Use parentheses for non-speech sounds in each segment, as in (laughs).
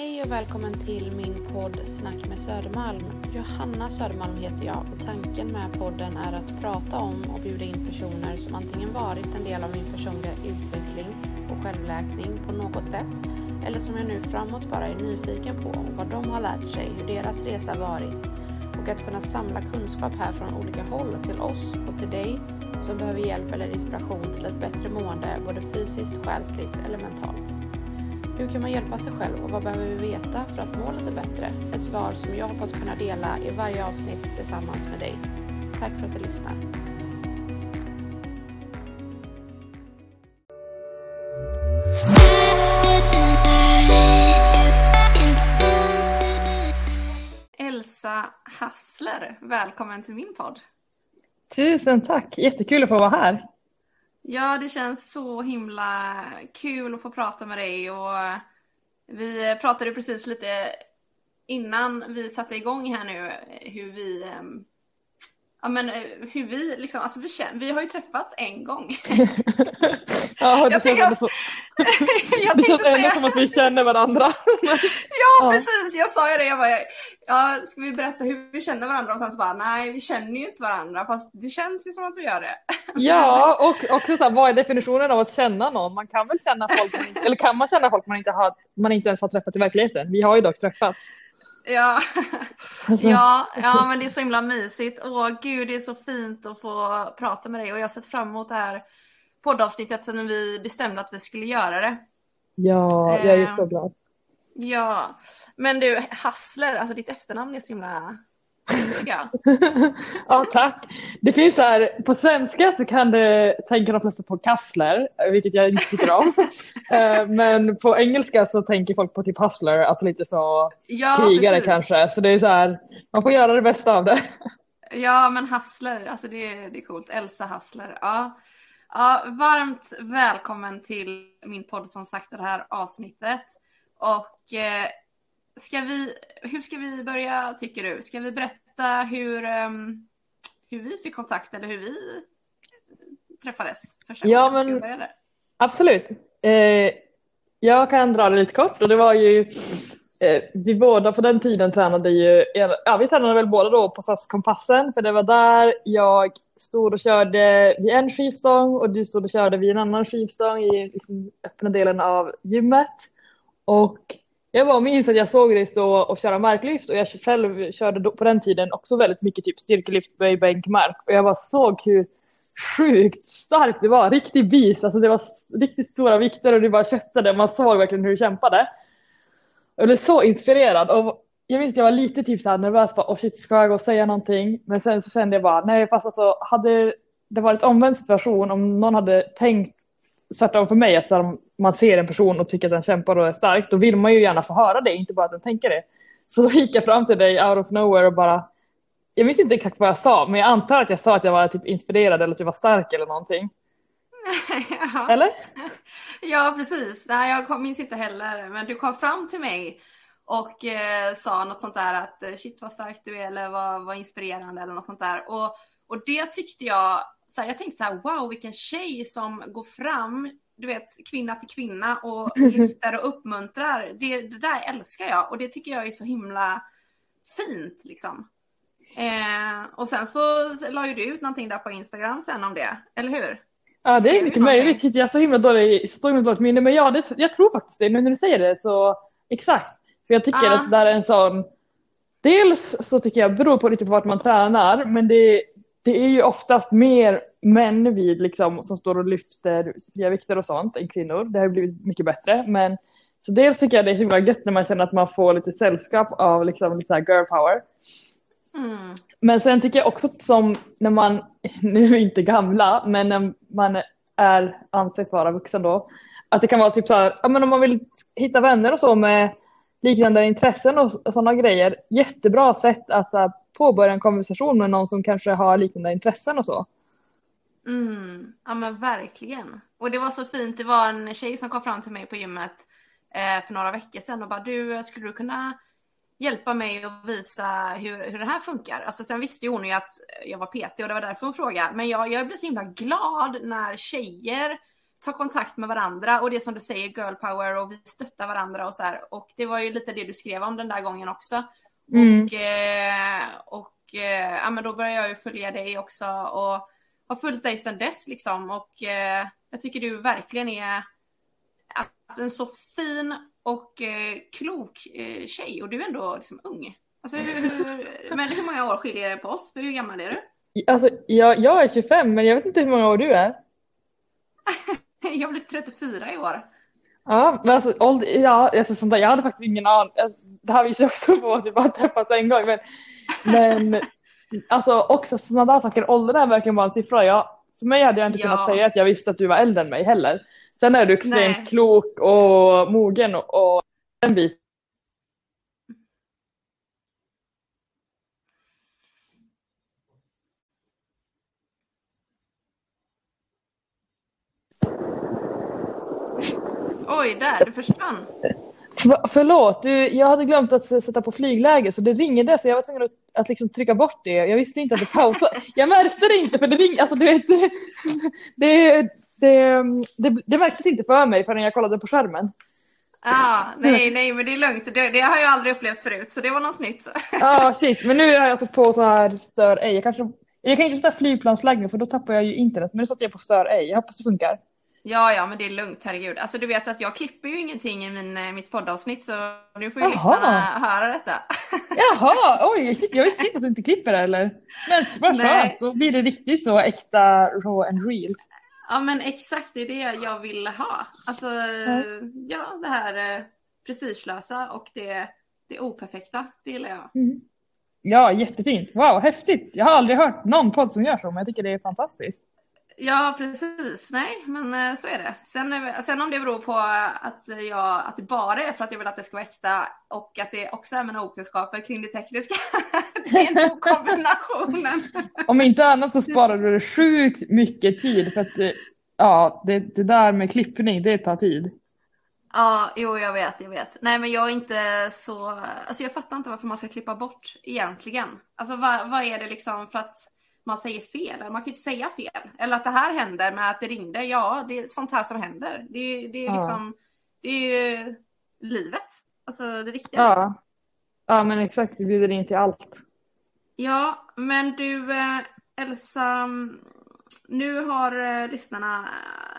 Hej och välkommen till min podd Snack med Södermalm. Johanna Södermalm heter jag och tanken med podden är att prata om och bjuda in personer som antingen varit en del av min personliga utveckling och självläkning på något sätt eller som jag nu framåt bara är nyfiken på vad de har lärt sig, hur deras resa varit och att kunna samla kunskap här från olika håll till oss och till dig som behöver hjälp eller inspiration till ett bättre mående både fysiskt, själsligt eller mentalt. Hur kan man hjälpa sig själv och vad behöver vi veta för att må lite bättre? Ett svar som jag hoppas kunna dela i varje avsnitt tillsammans med dig. Tack för att du lyssnar. Elsa Hassler, välkommen till min podd. Tusen tack, jättekul att få vara här. Ja, det känns så himla kul att få prata med dig och vi pratade precis lite innan vi satte igång här nu hur vi ehm, Ja men hur vi liksom, alltså vi, känner, vi har ju träffats en gång. (laughs) ja, det jag känns (laughs) ändå, så, jag det känns ändå som att vi känner varandra. (laughs) ja, ja, precis, jag sa ju det, jag bara, ja, ska vi berätta hur vi känner varandra? Och sen så bara, nej vi känner ju inte varandra, fast det känns ju som att vi gör det. ja, och också så här, vad är definitionen av att känna någon? Man kan väl känna folk, man inte, eller kan man känna folk man inte, har, man inte ens har träffat i verkligheten? Vi har ju dock träffats. Ja. (laughs) ja, ja, men det är så himla mysigt. Åh gud, det är så fint att få prata med dig och jag har sett fram emot det här poddavsnittet sedan vi bestämde att vi skulle göra det. Ja, jag är så glad. Ja, men du Hassler, alltså ditt efternamn är så himla (laughs) ja, tack. Det finns så här, på svenska så kan det tänka de flesta på kassler, vilket jag inte tycker om. (laughs) Eh, men på engelska så tänker folk på typ hustler, alltså lite så ja, krigare precis. kanske. Så det är så här, man får göra det bästa av det. Ja, men hustler, alltså det, det är coolt. Elsa Hustler. Ja. ja, varmt välkommen till min podd som sagt det här avsnittet. Och eh, ska vi, hur ska vi börja tycker du? Ska vi berätta hur, um, hur vi fick kontakt eller hur vi träffades första ja? Men, absolut. Eh, jag kan dra det lite kort och det var ju eh, vi båda på den tiden tränade ju, ja vi tränade väl båda då på SAS Kompassen för det var där jag stod och körde vid en skivstång och du stod och körde vid en annan skivstång i liksom, öppna delen av gymmet. Och jag bara minns att jag såg dig stå och köra marklyft och jag själv körde på den tiden också väldigt mycket typ styrkelyft, böj, bänk, mark. Och jag bara såg hur sjukt starkt det var, riktig bis, alltså det var riktigt stora vikter och det bara köttade, man såg verkligen hur du kämpade. Jag blev så inspirerad. Och jag minns att jag var lite typ såhär nervös, bara, oh shit ska jag gå och säga någonting? Men sen så kände jag bara, nej fast alltså hade det varit omvänd situation om någon hade tänkt tvärtom för mig att man ser en person och tycker att den kämpar och är stark, då vill man ju gärna få höra det, inte bara att den tänker det. Så då gick jag fram till dig out of nowhere och bara, jag minns inte exakt vad jag sa, men jag antar att jag sa att jag var typ inspirerad eller att jag var stark eller någonting. (laughs) ja. Eller? (laughs) Ja, precis. Nej, jag minns inte heller, men du kom fram till mig och eh, sa något sånt där att eh, shit vad stark du är eller vad, vad inspirerande eller något sånt där. Och, och det tyckte jag så här, jag tänkte så här, wow vilken tjej som går fram, du vet kvinna till kvinna och (laughs) lyfter och uppmuntrar. Det, det där älskar jag och det tycker jag är så himla fint liksom. Eh, och sen så la ju du ut någonting där på Instagram sen om det, eller hur? Ja det är mycket möjligt, jag har så himla dåligt, så himla dåligt minne men ja det, jag tror faktiskt det, nu när du säger det så exakt. För jag tycker ah. att det där är en sån, dels så tycker jag beror på lite på vart man tränar men det, det är ju oftast mer män vid liksom, som står och lyfter fria vikter och sånt än kvinnor. Det har blivit mycket bättre. Men, så dels tycker jag det är himla gött när man känner att man får lite sällskap av liksom, lite så här girl power. Mm. Men sen tycker jag också som när man, (laughs) nu är vi inte gamla, men när man är ansett vara vuxen då, att det kan vara typ så här, ja men om man vill hitta vänner och så med liknande intressen och, sådana grejer, jättebra sätt att påbörja en konversation med någon som kanske har liknande intressen och så. Mm, ja men verkligen. Och det var så fint, det var en tjej som kom fram till mig på gymmet eh, för några veckor sedan och bara du, skulle du kunna hjälpa mig att visa hur, hur det här funkar? Alltså sen visste ju hon ju att jag var PT och det var därför hon frågade. Men jag, jag blev så himla glad när tjejer tar kontakt med varandra och det som du säger girl power och vi stöttar varandra och så här. Och det var ju lite det du skrev om den där gången också. Mm. Och, eh, och eh, ja, men då började jag ju följa dig också och har följt dig sedan dess liksom. Och eh, jag tycker du verkligen är alltså, en så fin och klok eh, tjej och du är ändå liksom ung. Alltså, hur, men hur många år skiljer det på oss? För hur gammal är du? Alltså, jag, jag är 25 men jag vet inte hur många år du är. (laughs) jag blev 34 i år. Ja, men alltså, ålder, ja, alltså, sånt där, jag hade faktiskt ingen aning. Alltså, det här visar (laughs) också på att vi bara träffats en gång. Men, men alltså också sådana där saker, åldern är verkligen bara en siffra. Jag, för mig hade jag inte ja. kunnat säga att jag visste att du var äldre än mig heller. Sen är du extremt Nej. klok och mogen och, och en bit. Oj, där, du försvann. Förlåt, du, jag hade glömt att sätta på flygläge så det ringde så jag var tvungen att, att liksom trycka bort det. Jag visste inte att det pausade. (laughs) Jag märkte det inte för det ringde, alltså du vet, det, det, det, det, det märktes inte för mig förrän jag kollade på skärmen. Ah, nej, nej, men det är lugnt. Det, det, har jag aldrig upplevt förut, så det var något nytt. Ja, (laughs) ah, shit. Men nu är jag alltså på så här stör ej. Jag, kanske, jag kan inte sätta flygplansflagg för då tappar jag ju internet. Men nu satte jag på stör ej. Jag hoppas det funkar. Ja, ja, men det är lugnt, herregud. Alltså du vet att jag klipper ju ingenting i min, eh, mitt poddavsnitt så nu får ju Jaha. lyssnarna höra detta. (laughs) Jaha, oj, shit, jag visste inte att du inte klipper det eller. Men vad skönt, då blir det riktigt så äkta, raw and real. Ja men exakt, det är det jag vill ha. Alltså mm. ja, det här eh, prestigelösa och det, det operfekta, det gillar jag. Mm. Ja, jättefint. Wow, häftigt. Jag har aldrig hört någon podd som gör så, men jag tycker det är fantastiskt. Ja, precis. Nej, men eh, så är det. Sen, sen om det beror på att, jag, att det bara är för att jag vill att det ska vara äkta och att det också är mina okunskaper kring det tekniska. (laughs) det är nog (laughs) kombinationen. om inte annat så sparar du sjukt mycket tid för att eh, ja, det, det där med klippning, det tar tid. Ja, jo jag vet, jag vet. Nej men jag är inte så, alltså jag fattar inte varför man ska klippa bort egentligen. Alltså vad, vad är det liksom för att man säger fel. Man kan ju inte säga fel. Eller att det här händer med att det ringde. Ja, det är sånt här som händer. Det, det är ja. liksom, det är ju livet. Alltså det riktiga. Ja, ja men exakt. Vi bjuder in till allt. Ja, men du eh, Elsa, nu har eh, lyssnarna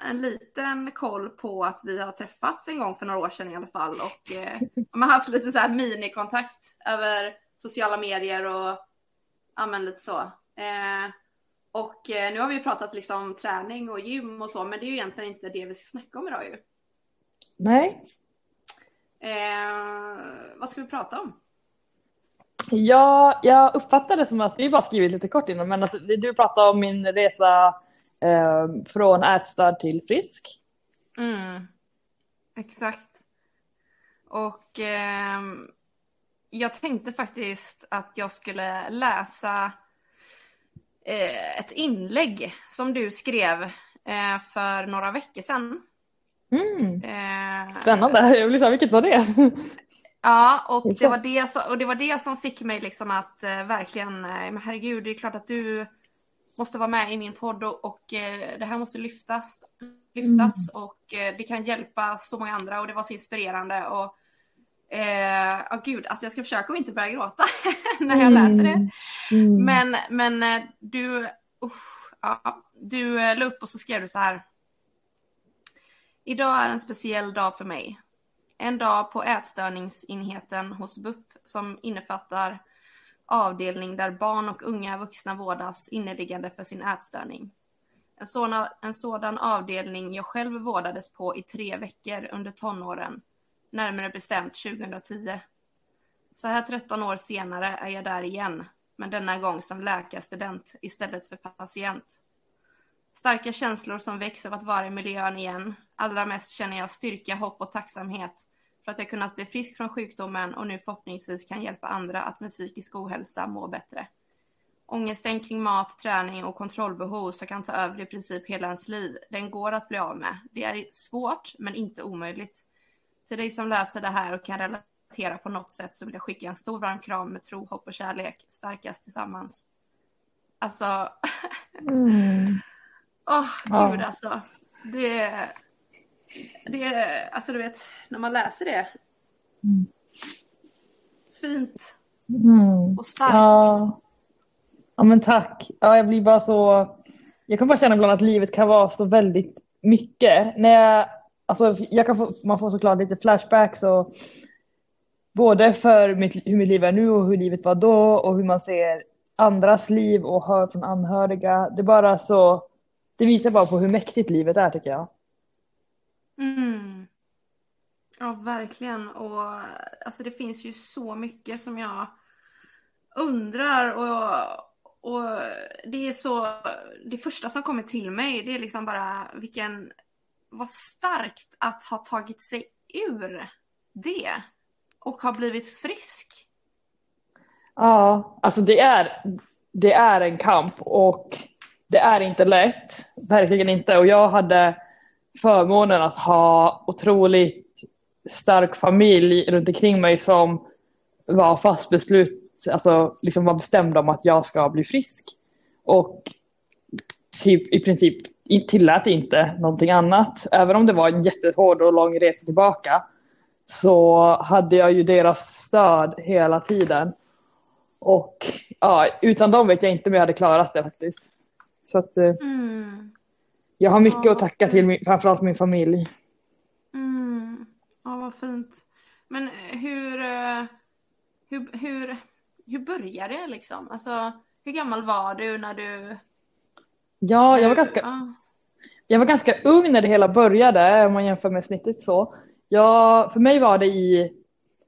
en liten koll på att vi har träffats en gång för några år sedan i alla fall och eh, (laughs) man har haft lite så här minikontakt över sociala medier och ja men lite så. Eh, och eh, nu har vi pratat liksom träning och gym och så, men det är ju egentligen inte det vi ska snacka om idag ju. Nej. Eh, vad ska vi prata om? Ja, jag uppfattade det som att vi bara skrivit lite kort innan, men alltså, du pratade om min resa eh, från ätstörd till frisk. Mm, exakt. Och eh, jag tänkte faktiskt att jag skulle läsa ett inlägg som du skrev eh, för några veckor sedan. Mm. Eh, Spännande, jag vill säga vilket var det? (laughs) Ja, och det, var det, som, och det var det som fick mig liksom att eh, verkligen, eh, men herregud, det är klart att du måste vara med i min podd och, och eh, det här måste lyftas, lyftas mm. och eh, det kan hjälpa så många andra och det var så inspirerande och Eh, oh gud, alltså jag ska försöka att inte börja gråta (laughs) när jag mm. läser det. Mm. Men, men eh, du, usch, ja, du eh, la upp och så skrev du så här. Idag är en speciell dag för mig. En dag på ätstörningsenheten hos BUP som innefattar avdelning där barn och unga vuxna vårdas inneliggande för sin ätstörning. En sådan, en sådan avdelning jag själv vårdades på i tre veckor under tonåren närmare bestämt 2010. Så här 13 år senare är jag där igen, men denna gång som läkarstudent istället för patient. Starka känslor som väcks av att vara i miljön igen. Allra mest känner jag styrka, hopp och tacksamhet för att jag kunnat bli frisk från sjukdomen och nu förhoppningsvis kan hjälpa andra att med psykisk ohälsa må bättre. Ångesten kring mat, träning och kontrollbehov som kan ta över i princip hela ens liv, den går att bli av med. Det är svårt, men inte omöjligt. Till dig som läser det här och kan relatera på något sätt så vill jag skicka en stor varm kram med tro, hopp och kärlek. Starkast tillsammans. Alltså. mm. (laughs) oh, gud alltså. Det, det, alltså du vet, när man läser det. Mm. Fint Mm. och starkt. Ja. ja, men tack. Ja, jag blir bara så... Jag kan bara känna ibland att livet kan vara så väldigt mycket. När jag, alltså, jag kan få, man får såklart lite flashbacks och både för mitt, hur mitt liv är nu och hur livet var då och hur man ser andras liv och hör från anhöriga. Det är bara så... Det visar bara på hur mäktigt livet är tycker jag. Mm. Ja, verkligen. Och alltså det finns ju så mycket som jag undrar och, och det är så, det första som kommer till mig det är liksom bara vilken, vad starkt att ha tagit sig ur det och ha blivit frisk. Ja, alltså det är, det är en kamp och det är inte lätt. Verkligen inte. Och jag hade förmånen att ha otroligt stark familj runt omkring mig som var fast beslut, alltså liksom var bestämd om att jag ska bli frisk. Och typ i princip tillät inte någonting annat. Även om det var en jättehård och lång resa tillbaka så hade jag ju deras stöd hela tiden. Och ja, utan dem vet jag inte om jag hade klarat det faktiskt. Så att eh, Mm. jag har mycket Ja, att tacka till min, framförallt min familj. Mm. Ja, vad fint. Men hur, eh, hur, hur, hur började det liksom? Alltså, hur gammal var du när du... Ja, jag var när- ganska Ja. Jag var ganska ung när det hela började om man jämför med snittet så. Jag, för mig var det i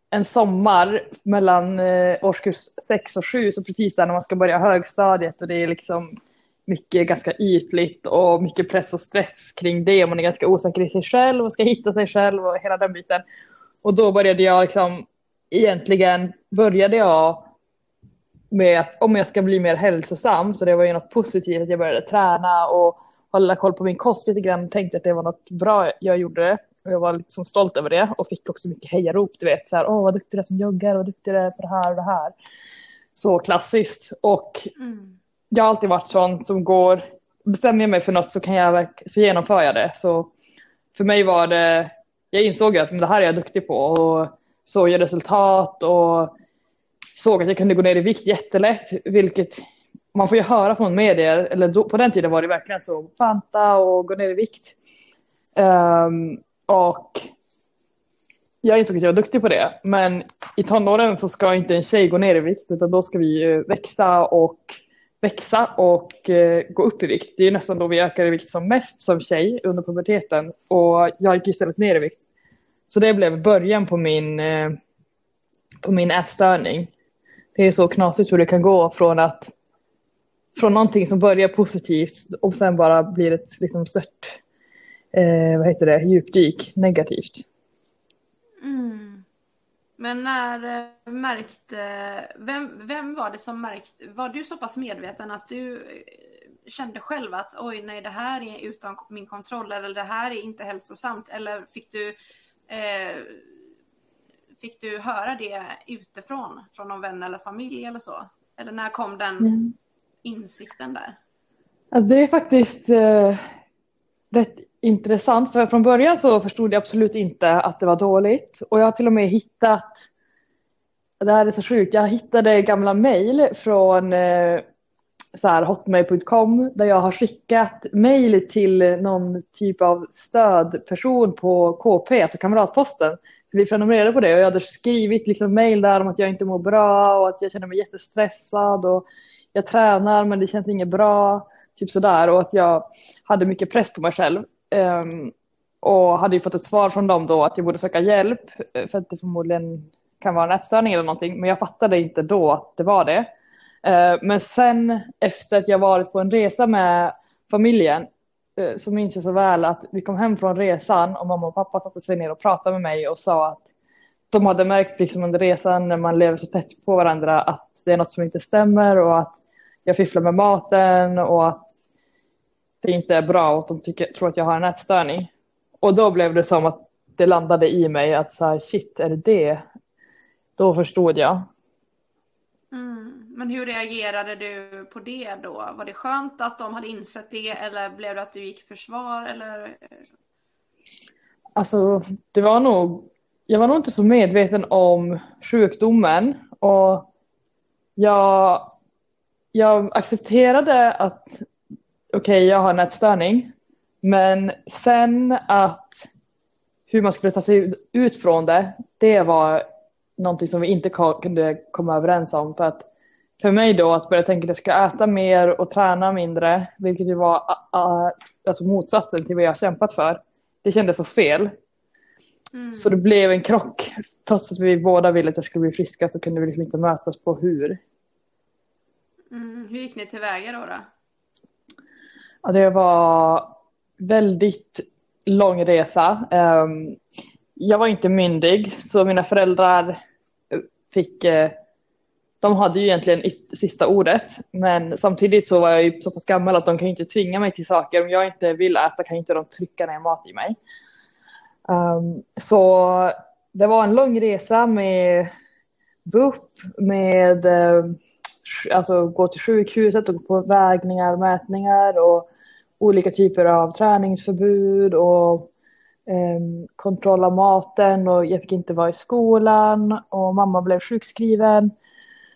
en sommar mellan eh, årskurs 6 och 7, så precis där när man ska börja högstadiet och det är liksom mycket ganska ytligt och mycket press och stress kring det. Man är ganska osäker i sig själv och ska hitta sig själv och hela den biten. Och då började jag liksom, egentligen började jag med att om jag ska bli mer hälsosam, så det var ju något positivt att jag började träna och hålla koll på min kost lite grann och tänkte att det var något bra jag gjorde. Och jag var liksom stolt över det och fick också mycket hejarop, du vet så här, åh vad duktig du är som joggar, vad duktig du är på det här och det här. Så klassiskt och Mm. jag har alltid varit sån som går, bestämmer jag mig för något så kan jag så genomför jag det. Så för mig var det, jag insåg att men det här är jag duktig på och såg jag resultat och såg att jag kunde gå ner i vikt jättelätt, vilket man får ju höra från medier, eller då, på den tiden var det verkligen så, fanta och gå ner i vikt. Um, och jag insåg att jag var duktig på det, men i tonåren så ska inte en tjej gå ner i vikt, utan då ska vi ju växa och växa och eh, gå upp i vikt. Det är nästan då vi ökar i vikt som mest som tjej under puberteten och jag gick istället ner i vikt. Så det blev början på min, eh, på min ätstörning. Det är så knasigt hur det kan gå från att från någonting som börjar positivt och sen bara blir ett liksom stört, eh, vad heter det, djupdyk negativt. Mm. Men när eh, märkte, vem, vem var det som märkte, var du så pass medveten att du eh, kände själv att oj nej det här är utan min kontroll eller det här är inte hälsosamt eller fick du eh, fick du höra det utifrån från någon vän eller familj eller så? Eller när kom den Mm. insikten där? Alltså det är faktiskt eh, rätt intressant för från början så förstod jag absolut inte att det var dåligt och jag har till och med hittat, det här är så sjukt, jag hittade gamla mejl från eh, så här hotmail.com där jag har skickat mejl till någon typ av stödperson på KP, alltså Kamratposten. Vi prenumererade på det och jag hade skrivit liksom mejl där om att jag inte mår bra och att jag känner mig jättestressad och jag tränar men det känns inget bra, typ sådär och att jag hade mycket press på mig själv. Um, och hade ju fått ett svar från dem då att jag borde söka hjälp eh, för att det förmodligen kan vara en ätstörning eller någonting men jag fattade inte då att det var det. Ehm, men sen efter att jag varit på en resa med familjen Eh, så minns jag så väl att vi kom hem från resan och mamma och pappa satte sig ner och pratade med mig och sa att de hade märkt liksom under resan när man lever så tätt på varandra att det är något som inte stämmer och att jag fifflar med maten och att det inte är bra och att de tycker, tror att jag har en ätstörning. Och då blev det som att det landade i mig att så här, shit, är det det? Då förstod jag. Mm. Men hur reagerade du på det då? Var det skönt att de hade insett det eller blev det att du gick i försvar eller? Alltså, det var nog, jag var nog inte så medveten om sjukdomen och jag, jag accepterade att okej, okay, jag har en ätstörning, men sen att hur man skulle ta sig ut från det, det var någonting som vi inte kunde komma överens om för att för mig då att börja tänka att jag ska äta mer och träna mindre, vilket ju var uh, alltså motsatsen till vad jag kämpat för. Det kändes så fel. Mm. Så det blev en krock. Trots att vi båda ville att jag skulle bli friska så kunde vi liksom inte mötas på hur. Mm. Hur gick ni tillväga då? då? Ja, det var väldigt lång resa. Um, jag var inte myndig så mina föräldrar fick uh, de hade ju egentligen sista ordet, men samtidigt så var jag ju så pass gammal att de kan inte tvinga mig till saker. Om jag inte vill äta kan inte de trycka ner mat i mig. Um, så det var en lång resa med BUP, med uh, alltså gå till sjukhuset och gå på vägningar, mätningar och olika typer av träningsförbud och um, kontroll av maten och jag fick inte vara i skolan och mamma blev sjukskriven.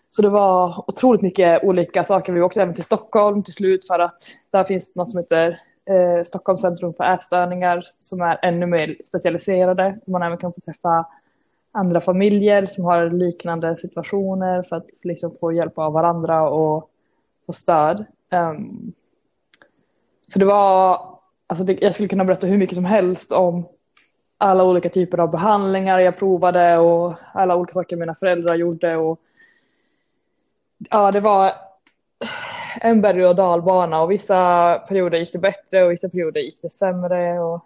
Så det var otroligt mycket olika saker. Vi åkte även till Stockholm till slut för att där finns något som heter eh, Stockholms centrum för ätstörningar som är ännu mer specialiserade. Man även kan få träffa andra familjer som har liknande situationer för att liksom få hjälp av varandra och få stöd. Um, så det var, alltså det, jag skulle kunna berätta hur mycket som helst om alla olika typer av behandlingar jag provade och alla olika saker mina föräldrar gjorde och ja, det var en berg och dalbana och vissa perioder gick det bättre och vissa perioder gick det sämre. Och...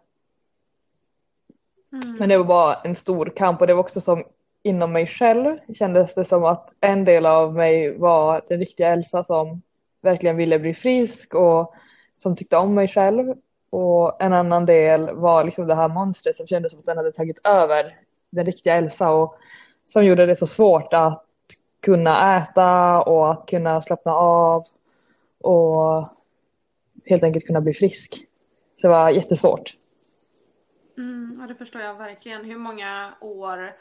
Mm. Men det var bara en stor kamp och det var också som inom mig själv kändes det som att en del av mig var den riktiga Elsa som verkligen ville bli frisk och som tyckte om mig själv. Och en annan del var liksom det här monstret som kändes som att den hade tagit över den riktiga Elsa och som gjorde det så svårt att kunna äta och att kunna slappna av och helt enkelt kunna bli frisk. Så det var jättesvårt. Mm, ja, det förstår jag verkligen. Hur många år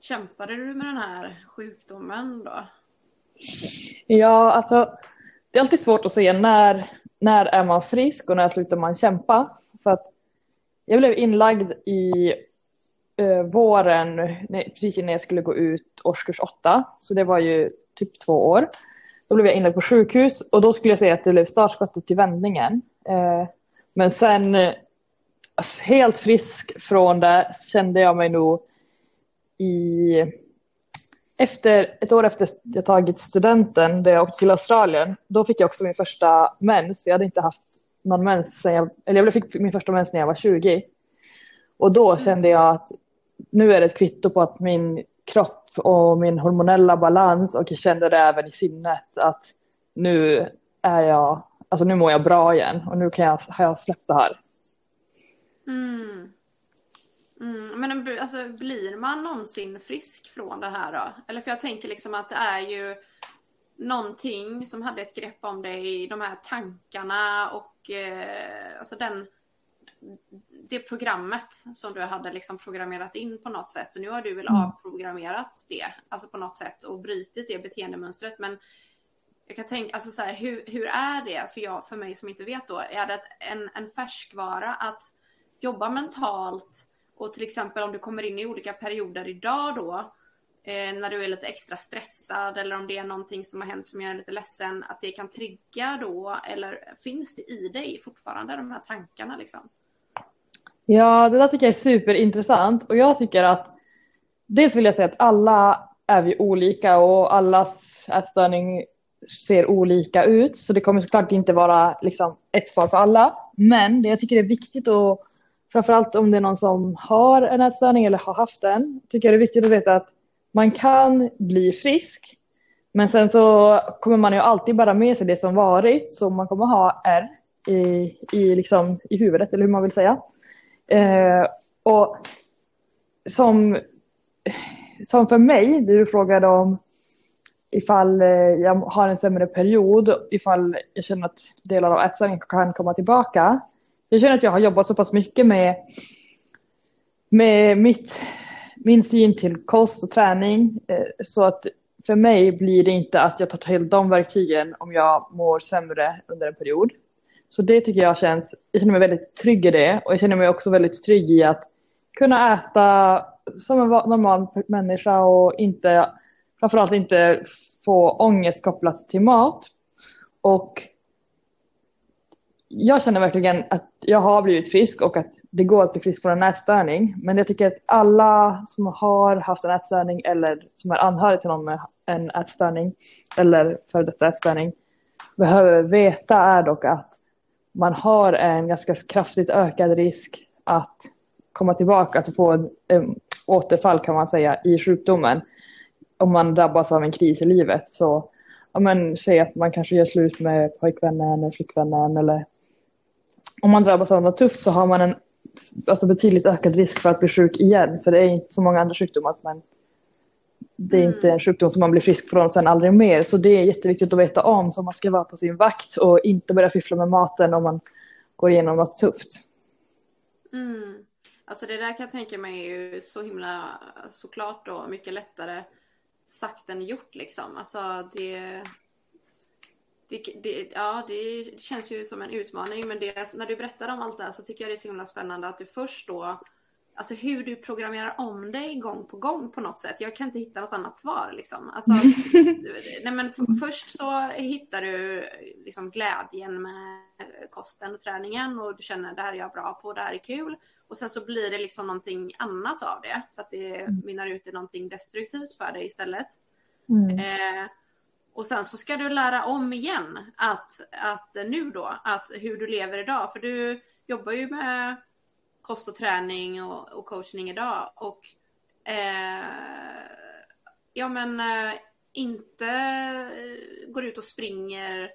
kämpade du med den här sjukdomen då? Ja, alltså det är alltid svårt att säga när, när är man frisk och när slutar man kämpa. Så att jag blev inlagd i eh, våren, precis innan jag skulle gå ut årskurs åtta, så det var ju typ två år. Då blev jag inlagd på sjukhus och då skulle jag säga att det blev startskottet till vändningen. Eh, men sen eh, helt frisk från det kände jag mig nog i efter, ett år efter jag tagit studenten, där jag åkte till Australien, då fick jag också min första mens. Jag hade inte haft någon mens sen jag, eller jag fick min första mens när jag var 20. Och då kände jag att nu är det ett kvitto på att min kropp och min hormonella balans och jag kände det även i sinnet att nu är jag, alltså nu mår jag bra igen och nu kan jag, har jag släppt det här. Mm. Mm, men alltså, blir man någonsin frisk från det här då? Eller för jag tänker liksom att det är ju någonting som hade ett grepp om dig, de här tankarna och eh, alltså den det programmet som du hade liksom programmerat in på något sätt. Så nu har du väl mm. avprogrammerat det, alltså på något sätt och brutit det beteendemönstret. Men jag kan tänka, alltså så här, hur, hur är det för, jag, för mig som inte vet då? Är det en, en färskvara att jobba mentalt och till exempel om du kommer in i olika perioder idag då, eh, när du är lite extra stressad eller om det är någonting som har hänt som gör dig lite ledsen, att det kan trigga då? Eller finns det i dig fortfarande de här tankarna liksom? Ja, det där tycker jag är superintressant och jag tycker att dels vill jag säga att alla är vi olika och allas ätstörning ser olika ut så det kommer såklart inte vara liksom ett svar för alla. Men det jag tycker är viktigt och framförallt om det är någon som har en ätstörning eller har haft en tycker jag det är viktigt att veta att man kan bli frisk men sen så kommer man ju alltid bara med sig det som varit så man kommer ha R i, i, liksom, i huvudet eller hur man vill säga. Eh, och som, som för mig, det du frågade om ifall eh, jag har en sämre period, ifall jag känner att delar av ätstörningen kan komma tillbaka. Jag känner att jag har jobbat så pass mycket med, med mitt, min syn till kost och träning eh, så att för mig blir det inte att jag tar till de verktygen om jag mår sämre under en period. Så det tycker jag känns, jag känner mig väldigt trygg i det och jag känner mig också väldigt trygg i att kunna äta som en normal människa och inte, framförallt inte få ångest kopplat till mat. Och jag känner verkligen att jag har blivit frisk och att det går att bli frisk från en ätstörning. Men jag tycker att alla som har haft en ätstörning eller som är anhörig till någon med en ätstörning eller före detta ätstörning behöver veta är dock att man har en ganska kraftigt ökad risk att komma tillbaka, att få en, en återfall kan man säga i sjukdomen om man drabbas av en kris i livet. Så ja, men, säg att man kanske gör slut med pojkvännen eller flickvännen eller om man drabbas av något tufft så har man en alltså, betydligt ökad risk för att bli sjuk igen. För det är inte så många andra sjukdomar. Men det är mm. inte en sjukdom som man blir frisk från sen aldrig mer. Så det är jätteviktigt att veta om. Så man ska vara på sin vakt och inte börja fiffla med maten om man går igenom något tufft. Mm. Alltså det där kan jag tänka mig är ju så himla såklart då mycket lättare sagt än gjort liksom. Alltså det, det, det, ja, det känns ju som en utmaning. Men det, när du berättar om allt det här så tycker jag det är så himla spännande att du först då Alltså hur du programmerar om dig gång på gång på något sätt. Jag kan inte hitta något annat svar liksom. Alltså, (laughs) nej, men först så hittar du liksom glädjen med kosten och träningen och du känner det här är jag bra på, det här är kul. Och sen så blir det liksom någonting annat av det så att det mm. mynnar ut i någonting destruktivt för dig istället. Mm. Eh, och sen så ska du lära om igen att, att nu då, att hur du lever idag. För du jobbar ju med kost och träning och, och coachning idag. Och eh, ja men eh, inte går ut och springer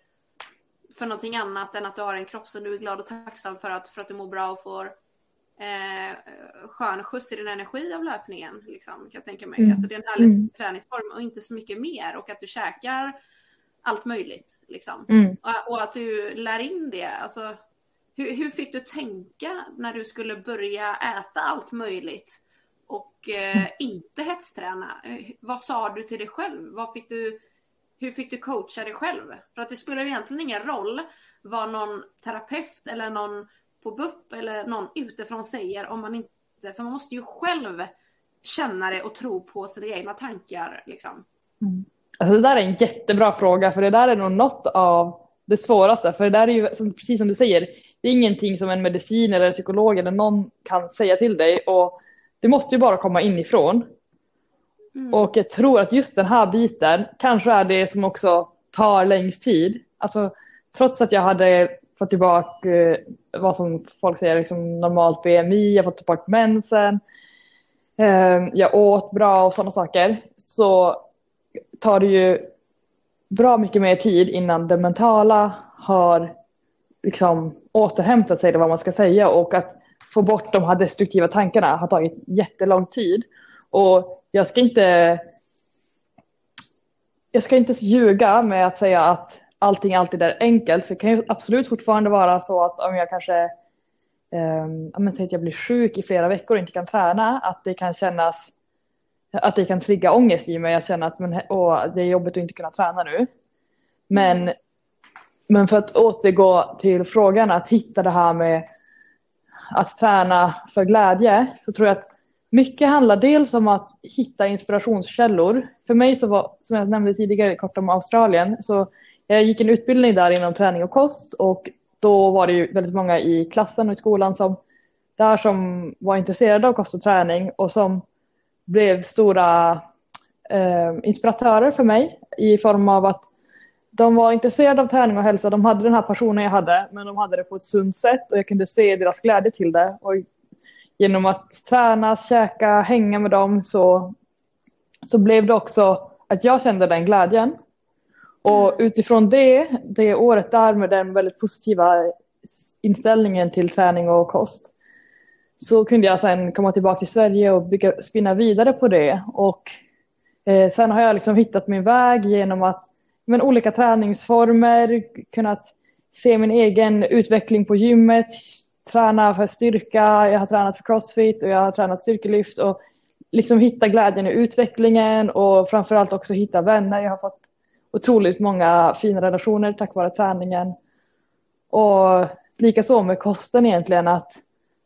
för någonting annat än att du har en kropp som du är glad och tacksam för att, för att du mår bra och får eh, skön skjuts i din energi av löpningen. Liksom, kan jag tänka mig. Mm. Alltså, det är en härlig mm. träningsform och inte så mycket mer. Och att du käkar allt möjligt. Liksom. Mm. Och, och, att du lär in det. Alltså, hur, hur, fick du tänka när du skulle börja äta allt möjligt och eh, (laughs) inte hetsträna? Eh, vad sa du till dig själv? Vad fick du, hur fick du coacha dig själv? För att det spelar egentligen ingen roll vad någon terapeut eller någon på BUP eller någon utifrån säger om man inte, för man måste ju själv känna det och tro på sina egna tankar. Liksom. Mm. Alltså det där är en jättebra fråga för det där är nog något av det svåraste för det där är ju precis som du säger, det är ingenting som en medicin eller en psykolog eller någon kan säga till dig och det måste ju bara komma inifrån. Mm. Och jag tror att just den här biten kanske är det som också tar längst tid. Alltså trots att jag hade fått tillbaka eh, vad som folk säger liksom normalt BMI, jag har fått tillbaka mensen, eh, jag åt bra och sådana saker. Så tar det ju bra mycket mer tid innan det mentala har liksom återhämtat sig, eller vad man ska säga, och att få bort de här destruktiva tankarna har tagit jättelång tid. Och jag ska inte jag ska inte ljuga med att säga att allting alltid är enkelt. För det kan ju absolut fortfarande vara så att om jag kanske um, säg att jag blir sjuk i flera veckor och inte kan träna, att det kan kännas att det kan trigga ångest i mig. Jag känner att men, åh, det är jobbigt att inte kunna träna nu. Men, mm men för att återgå till frågan att hitta det här med att träna för glädje så tror jag att mycket handlar dels om att hitta inspirationskällor. För mig så var, som jag nämnde tidigare kort om Australien, så jag gick en utbildning där inom träning och kost och då var det ju väldigt många i klassen och i skolan som där som var intresserade av kost och träning och som blev stora eh, inspiratörer för mig i form av att de var intresserade av träning och hälsa. De hade den här passionen jag hade, men de hade det på ett sunt sätt och jag kunde se deras glädje till det. Och genom att träna, käka, hänga med dem så, så blev det också att jag kände den glädjen. Och utifrån det, det året där med den väldigt positiva inställningen till träning och kost så kunde jag sen komma tillbaka till Sverige och bygga, spinna vidare på det och Eh, sen har jag liksom hittat min väg genom att men, olika träningsformer, kunnat se min egen utveckling på gymmet, träna för styrka, jag har tränat för crossfit och jag har tränat styrkelyft och liksom hitta glädjen i utvecklingen och framförallt också hitta vänner. Jag har fått otroligt många fina relationer tack vare träningen. Och likaså med kosten egentligen att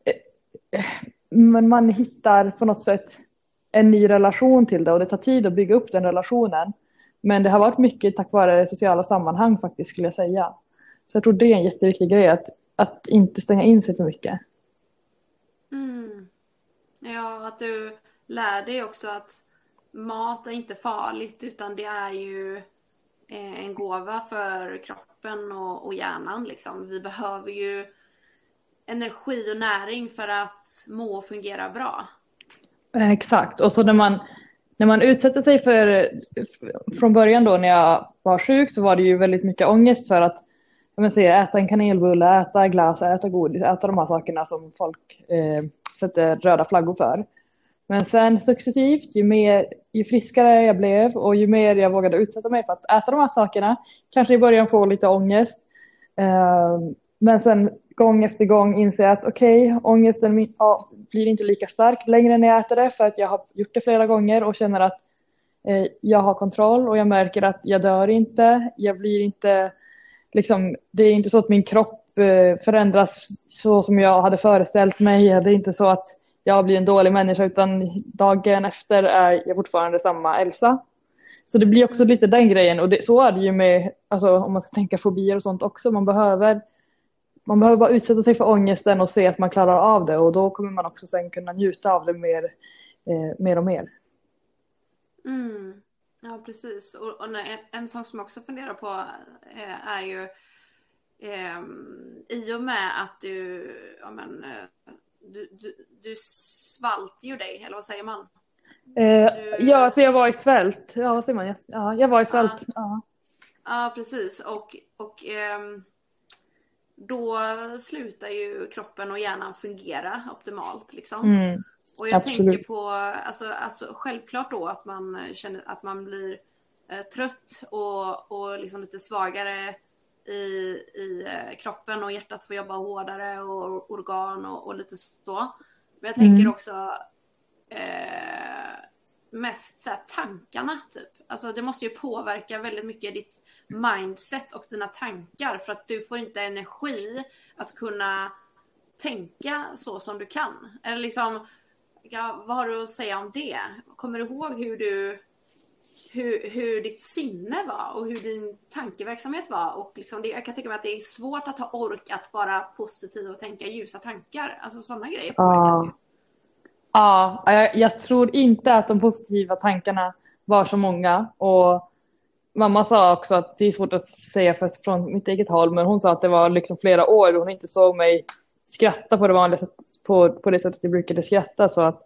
eh, eh, men man hittar på något sätt en ny relation till det och det tar tid att bygga upp den relationen. Men det har varit mycket tack vare sociala sammanhang faktiskt skulle jag säga. Så jag tror det är en jätteviktig grej att, att inte stänga in sig så mycket. Mm. Ja, att du lär dig också att mat är inte farligt utan det är ju eh, en gåva för kroppen och, och hjärnan. Liksom. Vi behöver ju energi och näring för att må och fungera bra. Exakt, och så när man, när man utsätter sig för, från början då när jag var sjuk så var det ju väldigt mycket ångest för att jag säger, äta en kanelbulle, äta glass, äta godis, äta de här sakerna som folk eh, sätter röda flaggor för. Men sen successivt, ju, mer, ju friskare jag blev och ju mer jag vågade utsätta mig för att äta de här sakerna, kanske i början få lite ångest, eh, men sen gång efter gång inse att okej, okay, ångesten ja, blir inte lika stark längre när jag äter det för att jag har gjort det flera gånger och känner att eh, jag har kontroll och jag märker att jag dör inte. Jag blir inte, liksom, det är inte så att min kropp eh, förändras så som jag hade föreställt mig. Det är inte så att jag blir en dålig människa utan dagen efter är jag fortfarande samma Elsa. Så det blir också lite den grejen och det, så är det ju med, alltså, om man ska tänka fobier och sånt också, man behöver man behöver bara utsätta sig för ångesten och se att man klarar av det och då kommer man också sen kunna njuta av det mer, eh, mer och mer. Mm. Ja, precis. Och, och en, en sak som jag också funderar på eh, är ju eh, i och med att du, ja, men, eh, du, du, du svalter ju dig, eller vad säger man? Eh, du... Ja, så jag var i svält. Ja, vad säger man? Ja, jag var i svält. Ja, ja. ja precis. Och, och ehm, då slutar ju kroppen och hjärnan fungera optimalt. Liksom. Mm, och jag absolut. tänker på, alltså, alltså, självklart då att man känner att man blir eh, trött och, och liksom lite svagare i, i eh, kroppen och hjärtat får jobba hårdare och organ och, och lite så. Men jag tänker mm. också eh, mest så här, tankarna typ. Alltså det måste ju påverka väldigt mycket ditt mindset och dina tankar för att du får inte energi att kunna tänka så som du kan. Eller liksom, ja, vad har du att säga om det? Kommer du ihåg hur du hur, hur ditt sinne var och hur din tankeverksamhet var. Och liksom det, jag kan tänka mig att det är svårt att ha ork att vara positiv och tänka ljusa tankar. Alltså sådana grejer påverkas ju. Ja, jag, jag, tror inte att de positiva tankarna var så många. Och mamma sa också att det är svårt att säga för, från mitt eget håll, men hon sa att det var liksom flera år hon inte såg mig skratta på det vanliga sätt, på, på det sättet jag brukade skratta. Så att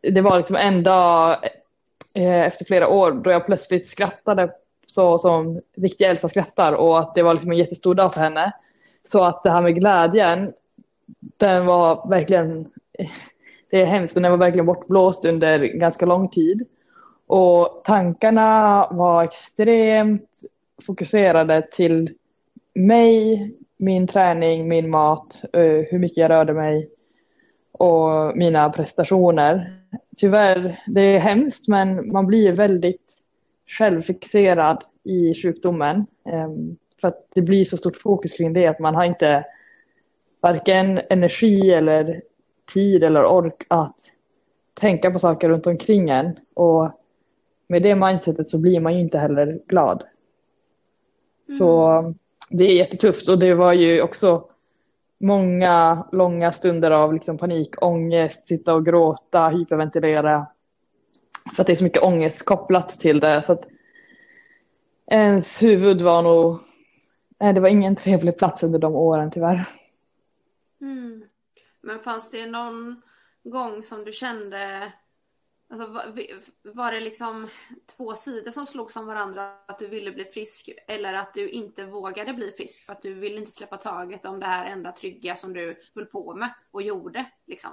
det var liksom en dag eh, efter flera år då jag plötsligt skrattade så som riktiga Elsa skrattar och att det var liksom en jättestor dag för henne. Så att det här med glädjen, den var verkligen, (laughs) det är hemskt men den var verkligen bortblåst under ganska lång tid. Och tankarna var extremt fokuserade till mig, min träning, min mat, eh, hur mycket jag rörde mig och mina prestationer. Tyvärr, det är hemskt men man blir väldigt självfixerad i sjukdomen. Ehm, för att det blir så stort fokus kring det att man har inte varken energi eller tid eller ork att tänka på saker runt omkring en. Och med det mindsetet så blir man ju inte heller glad. Mm. Så det är jättetufft och det var ju också många långa stunder av liksom panik, ångest, sitta och gråta, hyperventilera. För att det är så mycket ångest kopplat till det. Så att ens huvud var nog, nej det var ingen trevlig plats under de åren tyvärr. Mm. Men fanns det någon gång som du kände Alltså, var det liksom två sidor som slogs om varandra? Att du ville bli frisk eller att du inte vågade bli frisk för att du ville inte släppa taget om det här enda trygga som du höll på med och gjorde? Liksom.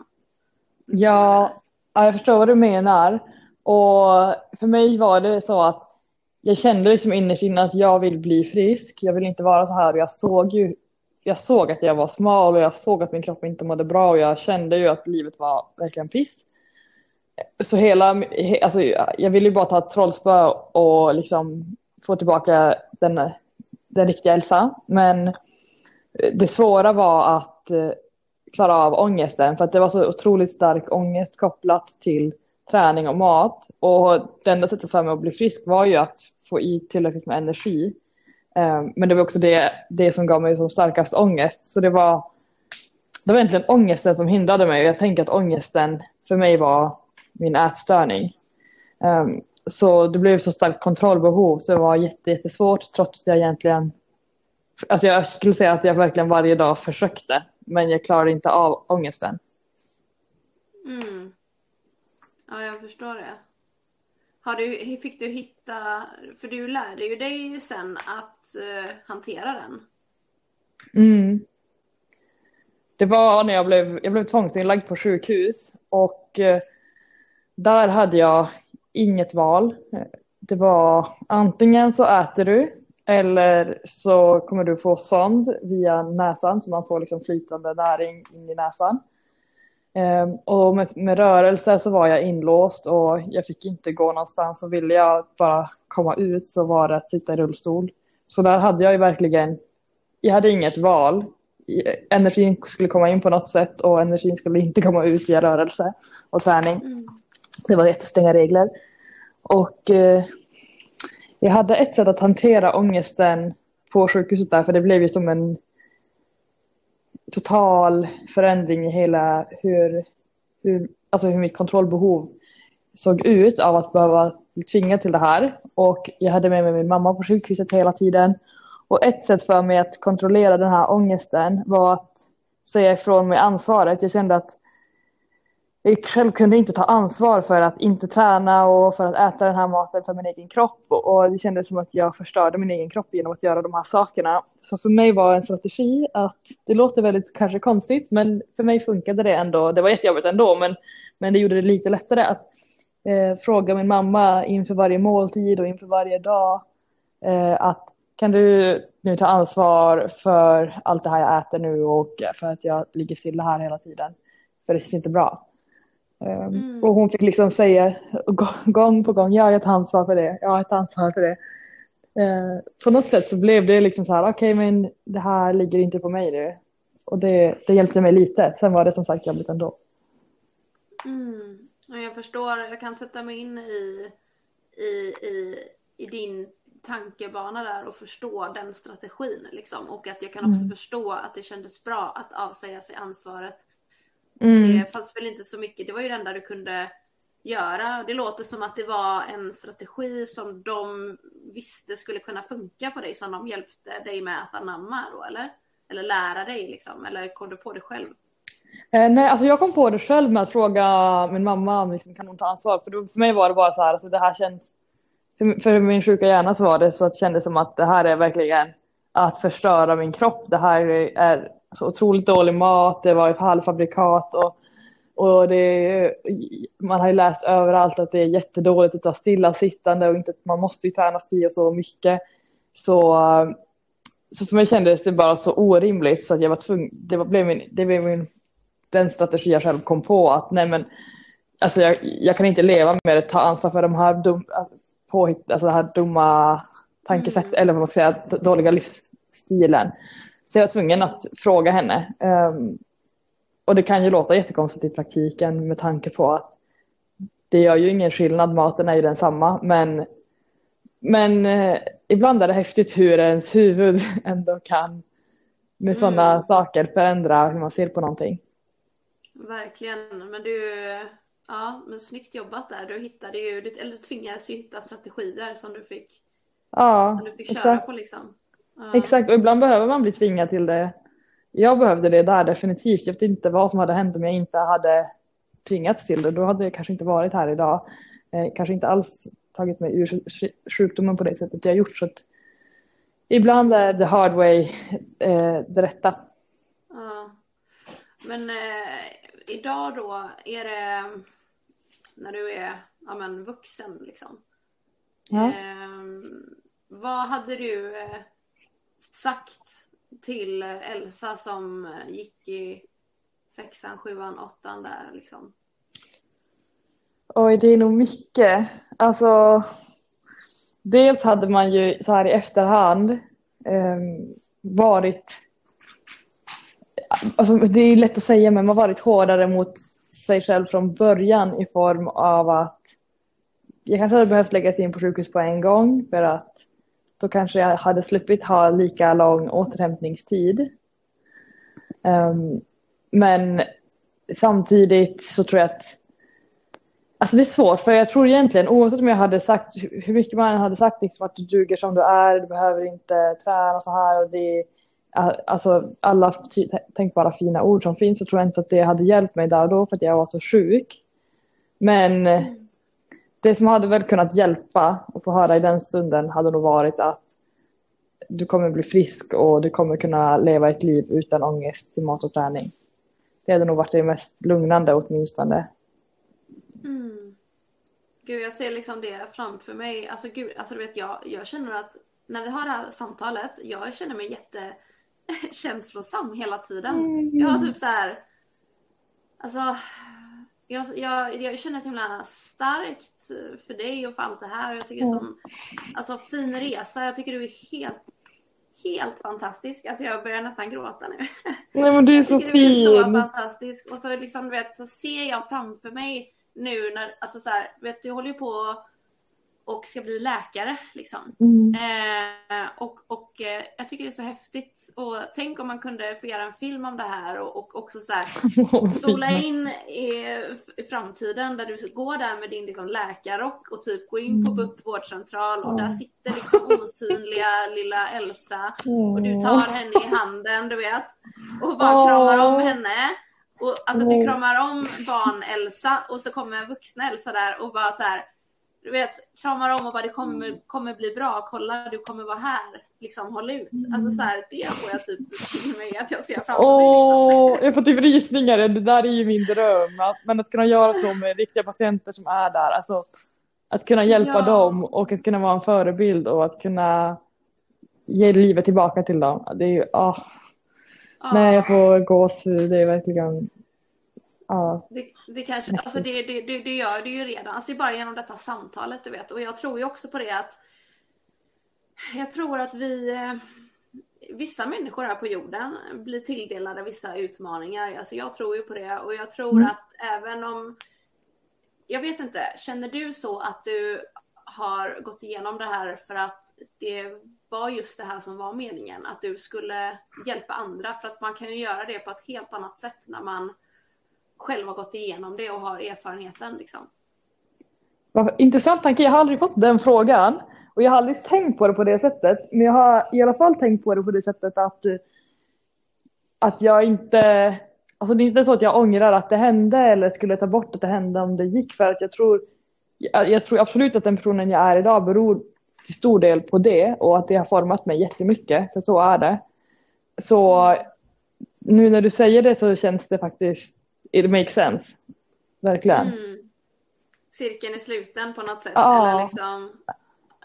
Ja, jag förstår vad du menar. Och för mig var det så att jag kände liksom innerst inne att jag vill bli frisk. Jag vill inte vara så här. Jag såg ju, jag såg att jag var smal och jag såg att min kropp inte mådde bra och jag kände ju att livet var verkligen piss. Så hela, alltså jag ville ju bara ta ett trollspö och liksom få tillbaka den, den riktiga Elsa. Men det svåra var att eh, klara av ångesten för att det var så otroligt stark ångest kopplat till träning och mat. Och det enda sättet för mig att bli frisk var ju att få i tillräckligt med energi. Ehm, men det var också det, det som gav mig som starkast ångest. Så det var, det var egentligen ångesten som hindrade mig. Jag tänker att ångesten för mig var min ätstörning. Ehm, så det blev så starkt kontrollbehov så det var jättesvårt trots att jag egentligen Alltså jag skulle säga att jag verkligen varje dag försökte men jag klarade inte av ångesten. Mm. Ja, jag förstår det. Har du, fick du hitta, för du lärde ju dig sen att uh, hantera den. Mm. Det var när jag blev, jag blev tvångsinlagd på sjukhus och uh, där hade jag inget val. Det var antingen så äter du eller så kommer du få sond via näsan så man får liksom flytande näring in i näsan. Um, och med, med rörelse så var jag inlåst och jag fick inte gå någonstans och ville jag bara komma ut så var det att sitta i rullstol. Så där hade jag ju verkligen, jag hade inget val. Energin skulle komma in på något sätt och energin skulle inte komma ut via rörelse och träning. Mm. Det var jättestränga regler. Och eh, jag hade ett sätt att hantera ångesten på sjukhuset där för det blev ju som en total förändring i hela hur, hur, alltså hur mitt kontrollbehov såg ut av att behöva bli tvingad till det här. Och jag hade med mig min mamma på sjukhuset hela tiden. Och ett sätt för mig att kontrollera den här ångesten var att säga ifrån mig ansvaret. Jag kände att jag själv kunde inte ta ansvar för att inte träna och för att äta den här maten för min egen kropp. Och det kändes som att jag förstörde min egen kropp genom att göra de här sakerna. Så för mig var en strategi att, det låter väldigt kanske konstigt, men för mig funkade det ändå. Det var jättejobbigt ändå, men, men det gjorde det lite lättare att eh, fråga min mamma inför varje måltid och inför varje dag eh, att kan du nu ta ansvar för allt det här jag äter nu och för att jag ligger stilla här hela tiden? För det känns inte bra. Ehm, mm. Och hon fick liksom säga gång på gång, ja jag tar ansvar för det, ja jag tar ansvar för det. Uh, på något sätt så blev det liksom så här, okej okay, men det här ligger inte på mig nu. Och det, det hjälpte mig lite, sen var det som sagt jobbigt ändå. Mm. Jag förstår, jag kan sätta mig in i, i, i, i din tankebana där och förstå den strategin liksom. Och att jag kan också mm. förstå att det kändes bra att avsäga sig ansvaret Mm. Det fanns väl inte så mycket, det var ju det enda du kunde göra. Det låter som att det var en strategi som de visste skulle kunna funka på dig som de hjälpte dig med att anamma då eller? Eller lära dig liksom, eller kom du på det själv? Eh, nej, alltså jag kom på det själv med att fråga min mamma om liksom, kan hon ta ansvar. För, då, för mig var det bara så här, alltså det här känns, för, för min sjuka hjärna så var det så att det kändes som att det här är verkligen att förstöra min kropp. Det här är så otroligt dålig mat, det var halvfabrikat och, och det, man har ju läst överallt att det är jättedåligt att vara stillasittande och inte, man måste ju träna si och så mycket. Så, så för mig kändes det bara så orimligt så att jag var tvungen, det var, blev min, det blev min, den strategi jag själv kom på att nej men alltså jag, jag kan inte leva med att ta ansvar för de här dum, påhitt, alltså det här dumma tankesätt mm. eller vad man ska säga, dåliga livsstilen. Så jag var tvungen att fråga henne. Um, och det kan ju låta jättekonstigt i praktiken med tanke på att det gör ju ingen skillnad, maten är ju densamma. Men, men eh, ibland är det häftigt hur ens huvud (laughs) ändå kan med sådana mm. saker förändra hur man ser på någonting. Verkligen, men du, ja, men snyggt jobbat där. Du hittade ju, eller du tvingades ju hitta strategier som du fick, ja, som du fick köra exakt. på liksom. Exakt, och ibland behöver man bli tvingad till det. Jag behövde det där definitivt. Jag vet inte vad som hade hänt om jag inte hade tvingats till det. Då hade jag kanske inte varit här idag. Eh, kanske inte alls tagit mig ur sjukdomen på det sättet jag gjort. Så att ibland är the hard way eh, det rätta. Ja. Men eh, idag då, är det när du är ja, men, vuxen liksom. Ja. Eh, vad hade du eh, sagt till Elsa som gick i sexan, sjuan, åttan där liksom? Oj, det är nog mycket. Alltså, dels hade man ju så här i efterhand eh, varit, alltså det är lätt att säga men man har varit hårdare mot sig själv från början i form av att jag kanske hade behövt läggas in på sjukhus på en gång för att då kanske jag hade sluppit ha lika lång återhämtningstid. Um, men samtidigt så tror jag att Alltså det är svårt för jag tror egentligen oavsett om jag hade sagt hur mycket man hade sagt liksom att du duger som du är, du behöver inte träna så här och det alltså alla tänkbara fina ord som finns så tror jag inte att det hade hjälpt mig där och då för att jag var så sjuk. Men det som hade väl kunnat hjälpa och få höra i den stunden hade nog varit att du kommer bli frisk och du kommer kunna leva ett liv utan ångest till mat och träning. Det hade nog varit det mest lugnande åtminstone. Mm. Gud, jag ser liksom det framför mig. Alltså, gud, alltså du vet, jag, jag känner att när vi har det här samtalet, jag känner mig jättekänslosam (laughs) hela tiden. Mm. Jag har typ så här, alltså, jag, jag, jag känner så himla starkt för dig och för allt det här. Jag tycker är som, alltså fin resa. Jag tycker du är helt, helt fantastisk. Alltså jag börjar nästan gråta nu. (laughs) Nej men du är så fin. Du är så fantastisk. Och så liksom, du vet, så ser jag framför mig nu när, alltså så här, vet du håller ju på och ska bli läkare liksom. Mm. Eh, och och eh, jag tycker det är så häftigt. Och tänk om man kunde få göra en film om det här och, och också så här (laughs) spola in i, i, framtiden där du går där med din liksom, läkarrock och typ går in på mm. BUP vårdcentral och där sitter liksom osynliga lilla Elsa och du tar henne i handen, du vet, och bara kramar om henne. Och alltså du kramar om barn-Elsa och så kommer vuxna Elsa där och bara så här du vet, kramar om och bara det kommer, mm. kommer bli bra, kolla du kommer vara här, liksom håll ut. Alltså så här, det får jag typ till mig att jag ser framför mig. Liksom. Jag får typ rysningar, det där är ju min dröm. Men att kunna göra så med riktiga patienter som är där, alltså att kunna hjälpa ja. dem och att kunna vara en förebild och att kunna ge livet tillbaka till dem. Det är ju, oh. Oh. Nej, jag får gåshud, det är verkligen Ja. Det, det, kanske, alltså det, det, det, det gör det ju redan, alltså bara genom detta samtalet du vet. Och jag tror ju också på det att jag tror att vi, eh, vissa människor här på jorden blir tilldelade vissa utmaningar. Alltså jag tror ju på det och jag tror mm. att även om, jag vet inte, känner du så att du har gått igenom det här för att det var just det här som var meningen, att du skulle hjälpa andra för att man kan ju göra det på ett helt annat sätt när man själv har gått igenom det och har erfarenheten. Liksom. Intressant tanke. Jag har aldrig fått den frågan och jag har aldrig tänkt på det på det sättet. Men jag har i alla fall tänkt på det på det sättet att, att jag inte, alltså det är inte så att jag ångrar att det hände eller skulle ta bort att det hände om det gick för att jag tror, jag, jag tror absolut att den personen jag är idag beror till stor del på det och att det har format mig jättemycket, för så är det. Så nu när du säger det så känns det faktiskt it makes sense. Verkligen. Mm. Cirkeln är sluten på något sätt? Ja, eller liksom...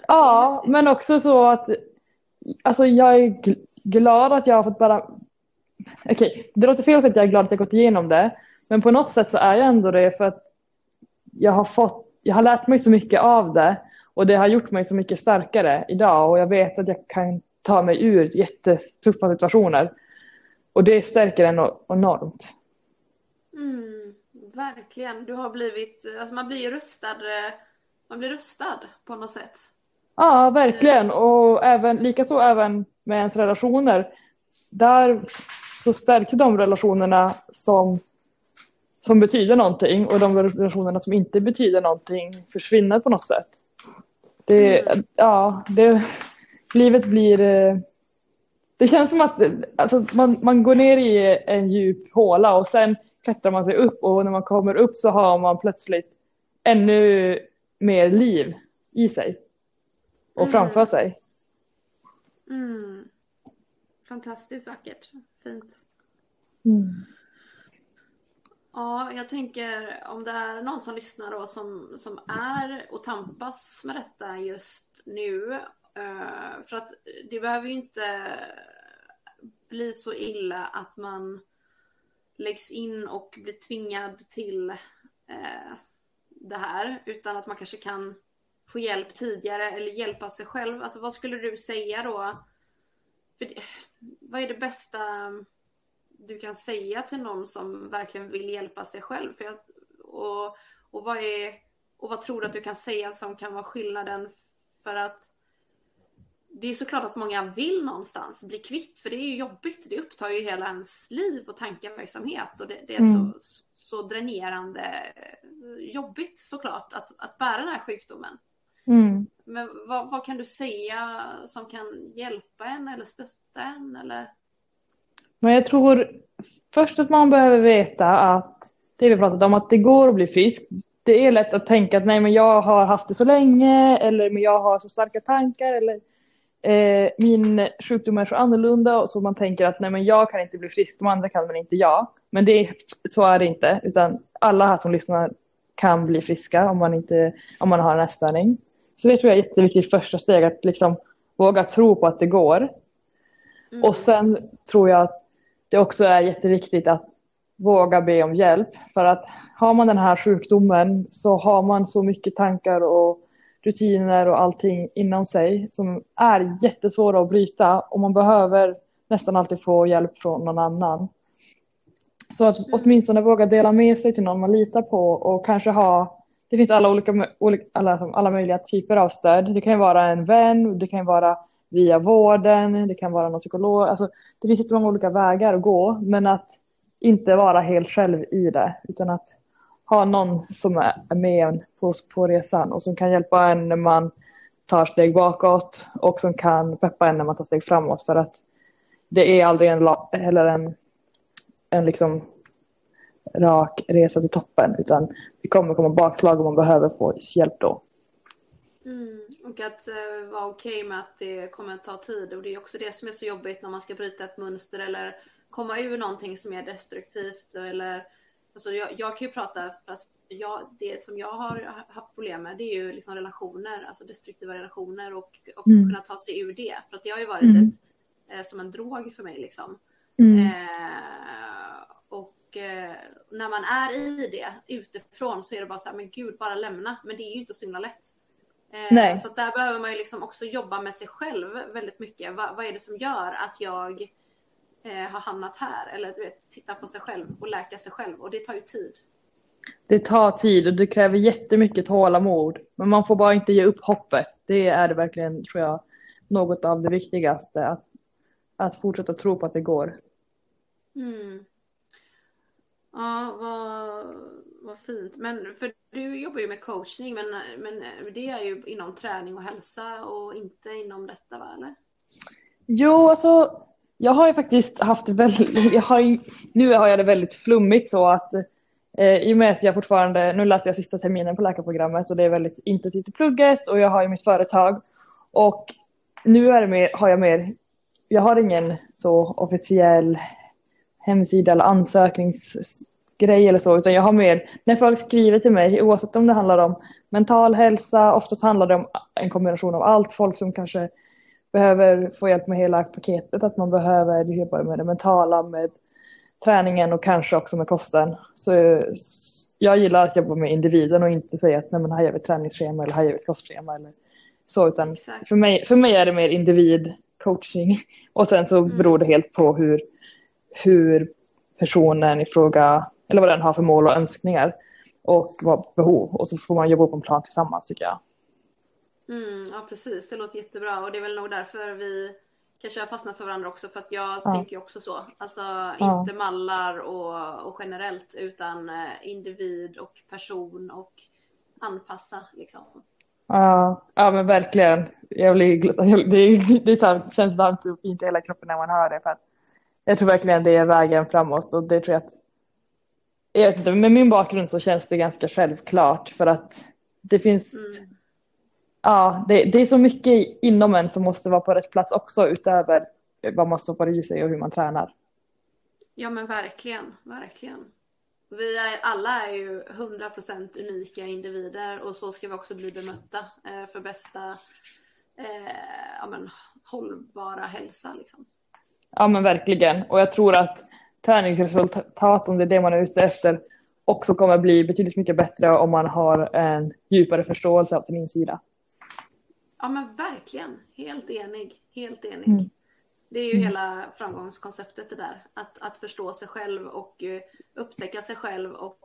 ja men också så att alltså jag är glad att jag har fått bara Okej, okay, det låter fel att jag är glad att jag gått igenom det. Men på något sätt så är jag ändå det för att jag har fått, jag har lärt mig så mycket av det och det har gjort mig så mycket starkare idag och jag vet att jag kan ta mig ur jättetuffa situationer. Och det stärker en enormt. Mm, verkligen. Du har blivit, alltså man blir rustad, eh, man blir rustad på något sätt. Ja, verkligen. Och även, likaså även med ens relationer. Där så stärks de relationerna som, som betyder någonting och de relationerna som inte betyder någonting försvinner på något sätt. Det, mm. ja, det, livet blir... Eh, det känns som att alltså, man, man går ner i en djup håla och sen klättrar man sig upp och när man kommer upp så har man plötsligt ännu mer liv i sig och mm. framför sig. Mm. Fantastiskt vackert, fint. Mm. Ja, jag tänker om det är någon som lyssnar då som, som är och tampas med detta just nu. Uh, för att det behöver ju inte bli så illa att man läggs in och blir tvingad till eh, det här. Utan att man kanske kan få hjälp tidigare eller hjälpa sig själv. Alltså vad skulle du säga då? För, vad är det bästa du kan säga till någon som verkligen vill hjälpa sig själv? För jag, och, och, vad är, och vad tror du att du kan säga som kan vara skillnaden? För att det är såklart att många vill någonstans bli kvitt, för det är ju jobbigt. Det upptar ju hela ens liv och tankeverksamhet och det, det är mm. så, så dränerande jobbigt såklart att, att bära den här sjukdomen. Mm. Men vad, vad, kan du säga som kan hjälpa en eller stötta en? Eller? Men jag tror först att man behöver veta att det vi pratat om, att det går att bli frisk. Det är lätt att tänka att nej, men jag har haft det så länge eller men jag har så starka tankar eller eh, min sjukdom är så annorlunda och så man tänker att nej, men jag kan inte bli frisk, de andra kan men inte jag. Men det, så är det inte, utan alla här som lyssnar kan bli friska om man, inte, om man har en ätstörning. Så det tror jag är jätteviktigt första steg, att liksom våga tro på att det går. Mm. Och sen tror jag att det också är jätteviktigt att våga be om hjälp. För att har man den här sjukdomen så har man så mycket tankar och rutiner och allting inom sig som är jättesvåra att bryta och man behöver nästan alltid få hjälp från någon annan. Så att mm. åtminstone våga dela med sig till någon man litar på och kanske ha det finns alla, olika, alla, alla möjliga typer av stöd. Det kan ju vara en vän, det kan ju vara via vården, det kan vara någon psykolog. Alltså, det finns jättemånga olika vägar att gå, men att inte vara helt själv i det, utan att ha någon som är med en på, på resan och som kan hjälpa en när man tar steg bakåt och som kan peppa en när man tar steg framåt för att det är aldrig en, eller en, en liksom rak resa till toppen utan det kommer komma bakslag och man behöver få hjälp då. Mm, och att uh, vara okej okay med att det kommer att ta tid och det är också det som är så jobbigt när man ska bryta ett mönster eller komma ur någonting som är destruktivt eller alltså jag, jag kan ju prata, alltså jag, det som jag har haft problem med det är ju liksom relationer, alltså destruktiva relationer och, och mm. kunna ta sig ur det. För att det har ju varit mm. ett, eh, som en drog för mig liksom. Mm. Eh, och eh, när man är i det utifrån så är det bara så här, men gud, bara lämna. Men det är ju inte så himla lätt. Eh. Så där behöver man ju liksom också jobba med sig själv väldigt mycket. Va, vad är det som gör att jag eh, har hamnat här? Eller du vet, titta på sig själv och läka sig själv. Och det tar ju tid. Det tar tid och det kräver jättemycket tålamod. Men man får bara inte ge upp hoppet. Det är det verkligen, tror jag, något av det viktigaste. Att, att fortsätta tro på att det går. Mm. Ja, vad, vad fint. Men för du jobbar ju med coachning, men, men det är ju inom träning och hälsa och inte inom detta, va? Eller? Jo, alltså jag har ju faktiskt haft väldigt, (laughs) jag har, nu har jag det väldigt flummigt så att eh, i och med att jag fortfarande, nu läser jag sista terminen på läkarprogrammet och det är väldigt intensivt i plugget och jag har ju mitt företag. Och nu är det mer, har jag mer, jag har ingen så officiell hemsida eller ansökningsgrej eller så, utan jag har mer, när folk skriver till mig, oavsett om det handlar om mental hälsa, oftast handlar det om en kombination av allt, folk som kanske behöver få hjälp med hela paketet, att man behöver jobba med det mentala, med träningen och kanske också med kosten. Så jag gillar att jobba med individen och inte säga att Nej, men här gör vi ett träningsschema eller här gör vi ett kostschema eller så, utan för mig, för mig är det mer individcoaching och sen så mm. beror det helt på hur hur personen i fråga, eller vad den har för mål och önskningar och vad behov. Och så får man jobba på en plan tillsammans tycker jag. Mm, ja precis, det låter jättebra och det är väl nog därför vi kanske har fastnat för varandra också för att jag ja. tänker också så. Alltså ja. inte mallar och, och, generellt utan eh, individ och person och anpassa liksom. Ja, ja men verkligen. Jag blir, (laughs) det, det, det känns varmt och fint i hela kroppen när man hör det. För att jag tror verkligen det är vägen framåt och det tror jag att jag vet inte, med min bakgrund så känns det ganska självklart för att det finns mm. Ja, det, det, är så mycket inom en som måste vara på rätt plats också utöver vad man stoppar i sig och hur man tränar. Ja men verkligen, verkligen. Vi är, alla är ju 100% unika individer och så ska vi också bli bemötta eh, för bästa eh, ja, men, hållbara hälsa. Liksom. Ja men verkligen och jag tror att träningsresultat om det är det man är ute efter också kommer bli betydligt mycket bättre om man har en djupare förståelse av sin insida. Ja men verkligen, helt enig, helt enig. Mm. Det är ju mm. hela framgångskonceptet det där, att, att förstå sig själv och uh, upptäcka sig själv och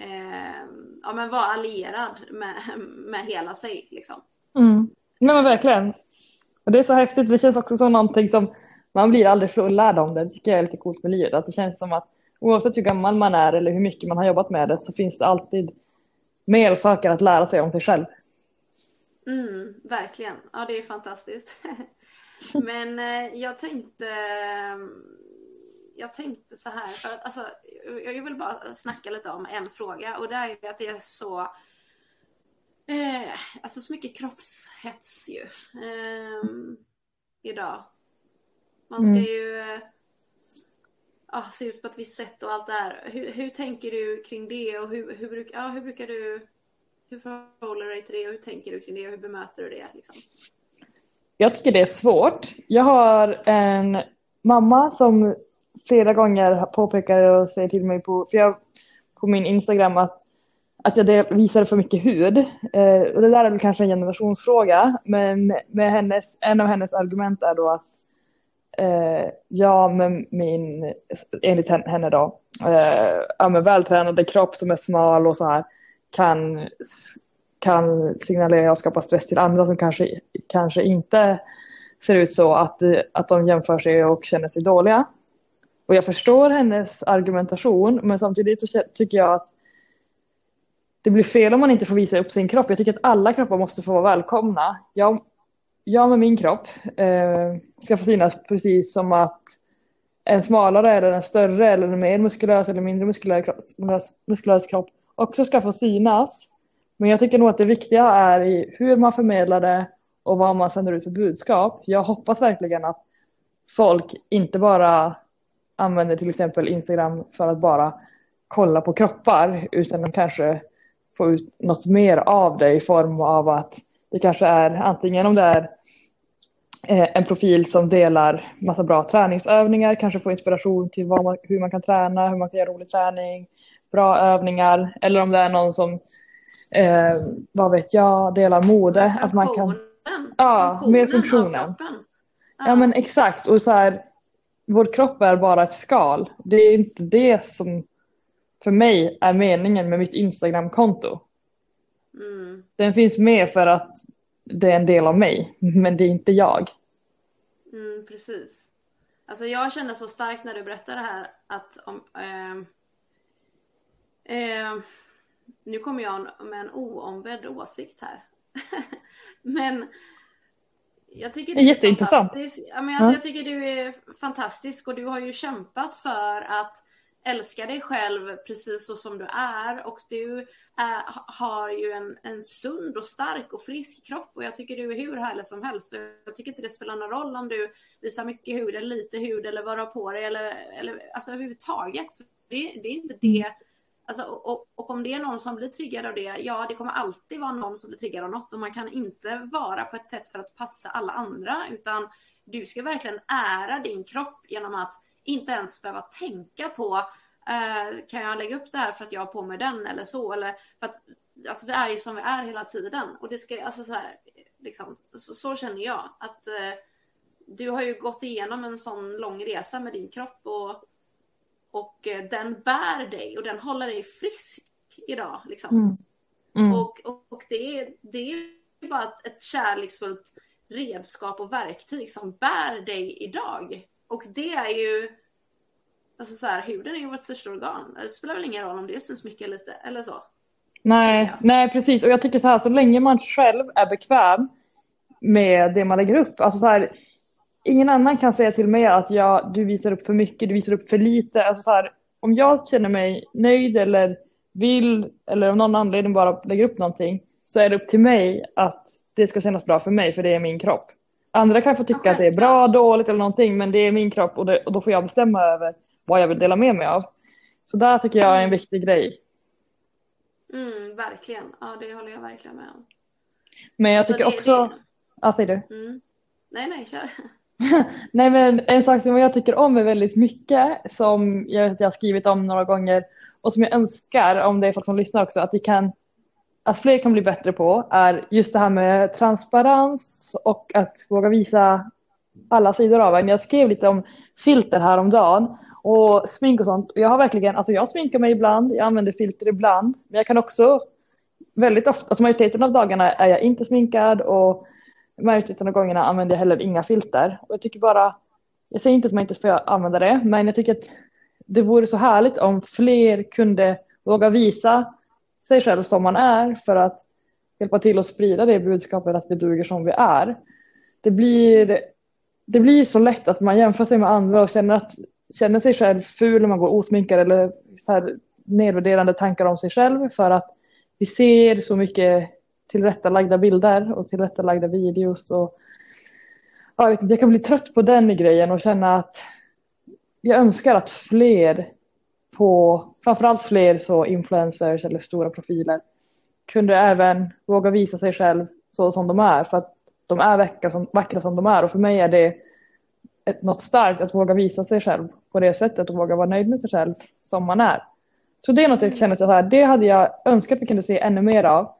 uh, ja, men vara allierad med, (laughs) med hela sig. Liksom. Mm. Nej, men verkligen. Och det är så häftigt, det känns också som någonting som man blir aldrig fullärd om det, det tycker jag är lite coolt med livet. Att det känns som att oavsett hur gammal man är eller hur mycket man har jobbat med det så finns det alltid mer saker att lära sig om sig själv. Mm, verkligen, ja det är fantastiskt. (laughs) Men eh, jag tänkte jag tänkte så här, för att alltså, jag vill bara snacka lite om en fråga och det är att det är så eh, alltså så mycket kroppshets ju eh, idag. Man ska mm. ju eh, se ut på ett visst sätt och allt det här. Hur, hur tänker du kring det och hur, hur, bruk, ja, hur brukar du, hur förhåller du dig till det och hur tänker du kring det och hur bemöter du det? Liksom? Jag tycker det är svårt. Jag har en mamma som flera gånger påpekar och säger till mig på, för jag, på min Instagram att, att jag visar för mycket hud. Eh, och det där är väl kanske en generationsfråga, men med hennes, en av hennes argument är då att eh, jag med min, enligt henne då, eh, ja, med vältränade kropp som är smal och så här kan kan signalera och skapa stress till andra som kanske, kanske inte ser ut så att, att de jämför sig och känner sig dåliga. Och jag förstår hennes argumentation men samtidigt så tycker jag att det blir fel om man inte får visa upp sin kropp. Jag tycker att alla kroppar måste få vara välkomna. Jag, jag med min kropp eh, ska få synas precis som att en smalare eller en större eller en mer muskulös eller mindre muskulös, muskulös kropp också ska få synas. Men jag tycker nog att det viktiga är i hur man förmedlar det och vad man sänder ut för budskap. Jag hoppas verkligen att folk inte bara använder till exempel Instagram för att bara kolla på kroppar utan de kanske får ut något mer av det i form av att det kanske är antingen om det är eh, en profil som delar massa bra träningsövningar, kanske får inspiration till man, hur man kan träna, hur man kan göra rolig träning, bra övningar eller om det är någon som eh, vad vet jag, delar mode. Att man kan, ja, funktionen mer funktionen. Ja. ja men exakt och så här, vår kropp är bara ett skal. Det är inte det som för mig är meningen med mitt Instagramkonto. Mm. Den finns med för att det är en del av mig, men det är inte jag. Mm, precis. Alltså jag kände så starkt när du berättade det här att om, eh, eh, nu kommer jag med en oombedd åsikt här. (laughs) Men jag tycker det är, jätteintressant. Ja, men alltså, Jag tycker du är fantastisk och du har ju kämpat för att älska dig själv precis så som du är och du är, har ju en, en sund och stark och frisk kropp och jag tycker du är hur härlig som helst. Jag tycker inte det spelar någon roll om du visar mycket hud eller lite hud eller vad du har på dig eller, eller alltså överhuvudtaget. Det, det är inte det Alltså, och, och, om det är någon som blir triggad av det, ja det kommer alltid vara någon som blir triggad av något. Och man kan inte vara på ett sätt för att passa alla andra utan du ska verkligen ära din kropp genom att inte ens behöva tänka på eh, kan jag lägga upp det här för att jag har på mig den eller så? Eller för att alltså vi är ju som vi är hela tiden. Och det ska alltså så här liksom så, så känner jag att eh, du har ju gått igenom en sån lång resa med din kropp och och eh, den bär dig och den håller dig frisk idag. Liksom. Mm. Mm. Och, och, och, det, är, det är bara ett, ett kärleksfullt redskap och verktyg som bär dig idag. Och det är ju Alltså så här, huden är ju vårt största organ. Det spelar väl ingen roll om det syns mycket eller lite eller så. Nej, nej precis. Och jag tycker så här, så länge man själv är bekväm med det man lägger upp. Alltså så här, ingen annan kan säga till mig att jag, du visar upp för mycket, du visar upp för lite. Alltså så här, om jag känner mig nöjd eller vill eller av någon anledning bara lägger upp någonting så är det upp till mig att det ska kännas bra för mig för det är min kropp. Andra kan få tycka okay. att det är bra, dåligt eller någonting men det är min kropp och, det, och, då får jag bestämma över vad jag vill dela med mig av. Så där tycker jag är en viktig grej. Mm, verkligen. Ja, det håller jag verkligen med om. Men jag tycker Så det- också, ja säger du? Mm. Nej, nej, kör. (laughs) Nej men en sak som jag tycker om är väldigt mycket som jag, vet att jag har skrivit om några gånger och som jag önskar om det är folk som lyssnar också att vi kan att fler kan bli bättre på är just det här med transparens och att våga visa alla sidor av en. Jag skrev lite om filter häromdagen och smink och sånt jag har verkligen, alltså jag sminkar mig ibland, jag använder filter ibland men jag kan också väldigt ofta, alltså majoriteten av dagarna är jag inte sminkad och majoriteten av gångerna använder jag heller inga filter. Och jag tycker bara, jag säger inte att man inte får använda det, men jag tycker att det vore så härligt om fler kunde våga visa sig själv som man är för att hjälpa till att sprida det budskapet att vi duger som vi är. Det blir, det blir så lätt att man jämför sig med andra och känner, att, känner sig själv ful när man går osminkad eller så här nedvärderande tankar om sig själv för att vi ser så mycket tillrättalagda bilder och tillrättalagda videos. Och, ja, jag, vet inte, jag kan bli trött på den grejen och känna att jag önskar att fler på, framförallt fler så influencers eller stora profiler kunde även våga visa sig själv så som de är för att de är vackra som, vackra som de är och för mig är det ett, något starkt att våga visa sig själv på det sättet och våga vara nöjd med sig själv som man är. Så det är något jag känner att det hade jag önskat att vi kunde se ännu mer av.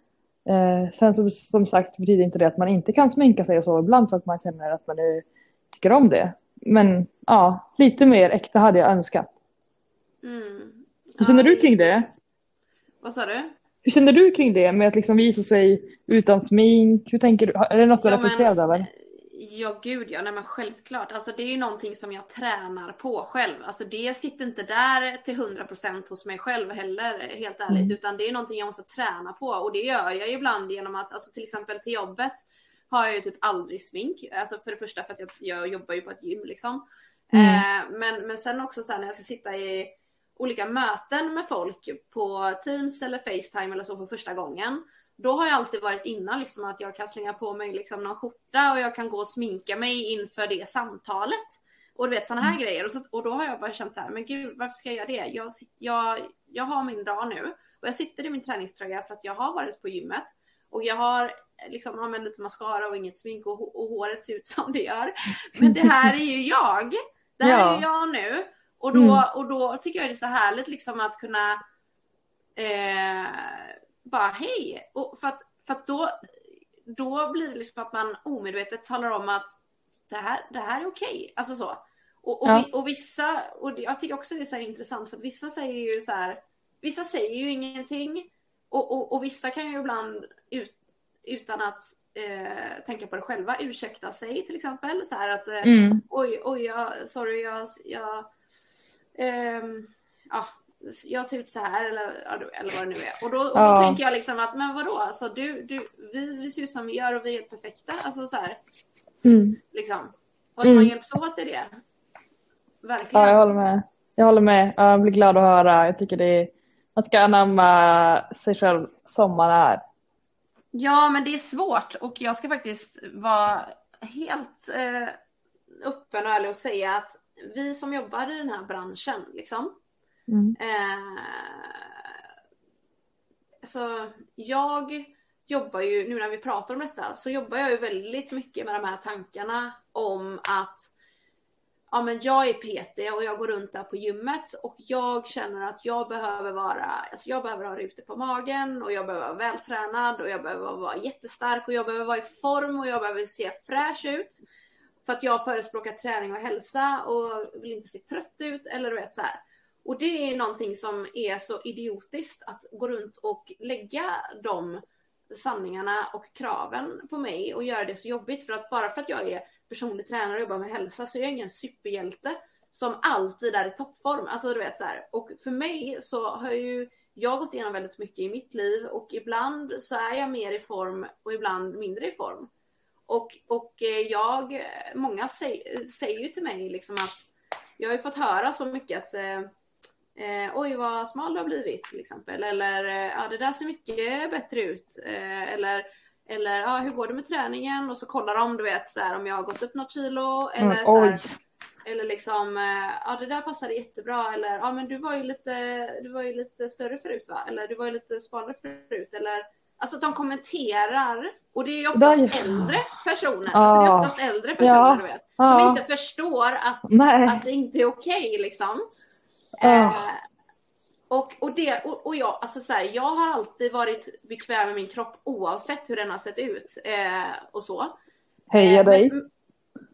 Eh, sen som, som sagt betyder inte det att man inte kan sminka sig och så ibland för att man känner att man är, tycker om det. Men ja, lite mer äkta hade jag önskat. Mm. Hur känner Ja, du kring det? Vad sa du? Hur känner du kring det med att liksom visa sig utan smink? Hur tänker du? Är det något du Ja, reflekterar över? Ja gud ja, nej men självklart. Alltså det är ju någonting som jag tränar på själv. Alltså det sitter inte där till 100% hos mig själv heller, helt ärligt. Mm. Utan det är någonting jag måste träna på. Och det gör jag ibland genom att, alltså till exempel till jobbet har jag ju typ aldrig smink. Alltså för det första för att jag, jag jobbar ju på ett gym liksom. Mm. Eh, men, men sen också så här när jag ska sitta i olika möten med folk på Teams eller Facetime eller så för första gången. Då har jag alltid varit innan liksom att jag kan slänga på mig liksom någon skjorta och jag kan gå och sminka mig inför det samtalet. Och du vet sådana här grejer. Och, så, och då har jag bara känt så här, men gud varför ska jag göra det? Jag, jag, jag har min dag nu och jag sitter i min träningströja för att jag har varit på gymmet. Och jag har liksom har med lite mascara och inget smink och, och håret ser ut som det gör. Men det här är ju jag. Det här Ja. är ju jag nu. Och då, Mm. och då tycker jag det är så härligt liksom att kunna eh, bara hej. Och för att, för att då, då blir det liksom att man omedvetet talar om att det här, det här är okej. Alltså så. Och, och, Ja. vi, och vissa, och jag tycker också det är så här intressant för att vissa säger ju så här, vissa säger ju ingenting och, och, och vissa kan ju ibland ut, utan att eh, tänka på det själva ursäkta sig till exempel. Så här att eh, Mm. oj, oj, jag, sorry, jag, jag, ehm, ja, jag ser ut så här eller, eller vad det nu är. Och då, och då Ja. tänker jag liksom att, men vadå, alltså du, du, vi, vi ser ut som vi gör och vi är helt perfekta. Alltså så här, Mm. liksom. Och att Mm. man hjälps åt i det. Verkligen. Ja, jag håller med. Jag håller med. Jag blir glad att höra. Jag tycker det är, man ska anamma sig själv som man är. Ja, men det är svårt och jag ska faktiskt vara helt eh, öppen och ärlig och säga att vi som jobbar i den här branschen, liksom, Mm. eh, alltså, jag jobbar ju, nu när vi pratar om detta, så jobbar jag ju väldigt mycket med de här tankarna om att ja, men jag är PT och jag går runt där på gymmet och jag känner att jag behöver vara, alltså jag behöver ha rutor på magen och jag behöver vara vältränad och jag behöver vara jättestark och jag behöver vara i form och jag behöver se fräsch ut. För att jag förespråkar träning och hälsa och vill inte se trött ut eller du vet så här. Och det är någonting som är så idiotiskt att gå runt och lägga de sanningarna och kraven på mig och göra det så jobbigt för att bara för att jag är personlig tränare och jobbar med hälsa så är jag ingen superhjälte som alltid är i toppform. Alltså du vet så här. Och för mig så har ju jag gått igenom väldigt mycket i mitt liv och ibland så är jag mer i form och ibland mindre i form. Och, och eh, jag, många säger, säger ju till mig liksom att jag har ju fått höra så mycket att eh, eh, oj vad smal du har blivit till exempel. Eller eh, ja det där ser mycket bättre ut. Eh, eller eller ja, hur går det med träningen? Och så kollar de du vet så här, om jag har gått upp något kilo. Eller Mm, så här. Eller liksom, eh, ja det där passade jättebra. Eller ja men du var ju lite, du var ju lite större förut va? Eller du var ju lite smalare förut. Eller Alltså de kommenterar och det är ju oftast Där. äldre personer. Ah. Alltså det är oftast äldre personer ja. du vet. Som ah. inte förstår att, att det inte är okej okay, liksom. Eh, och, och, det, och, och jag, alltså så här, jag har alltid varit bekväm med min kropp oavsett hur den har sett ut eh, och så. Heja eh, dig. Men,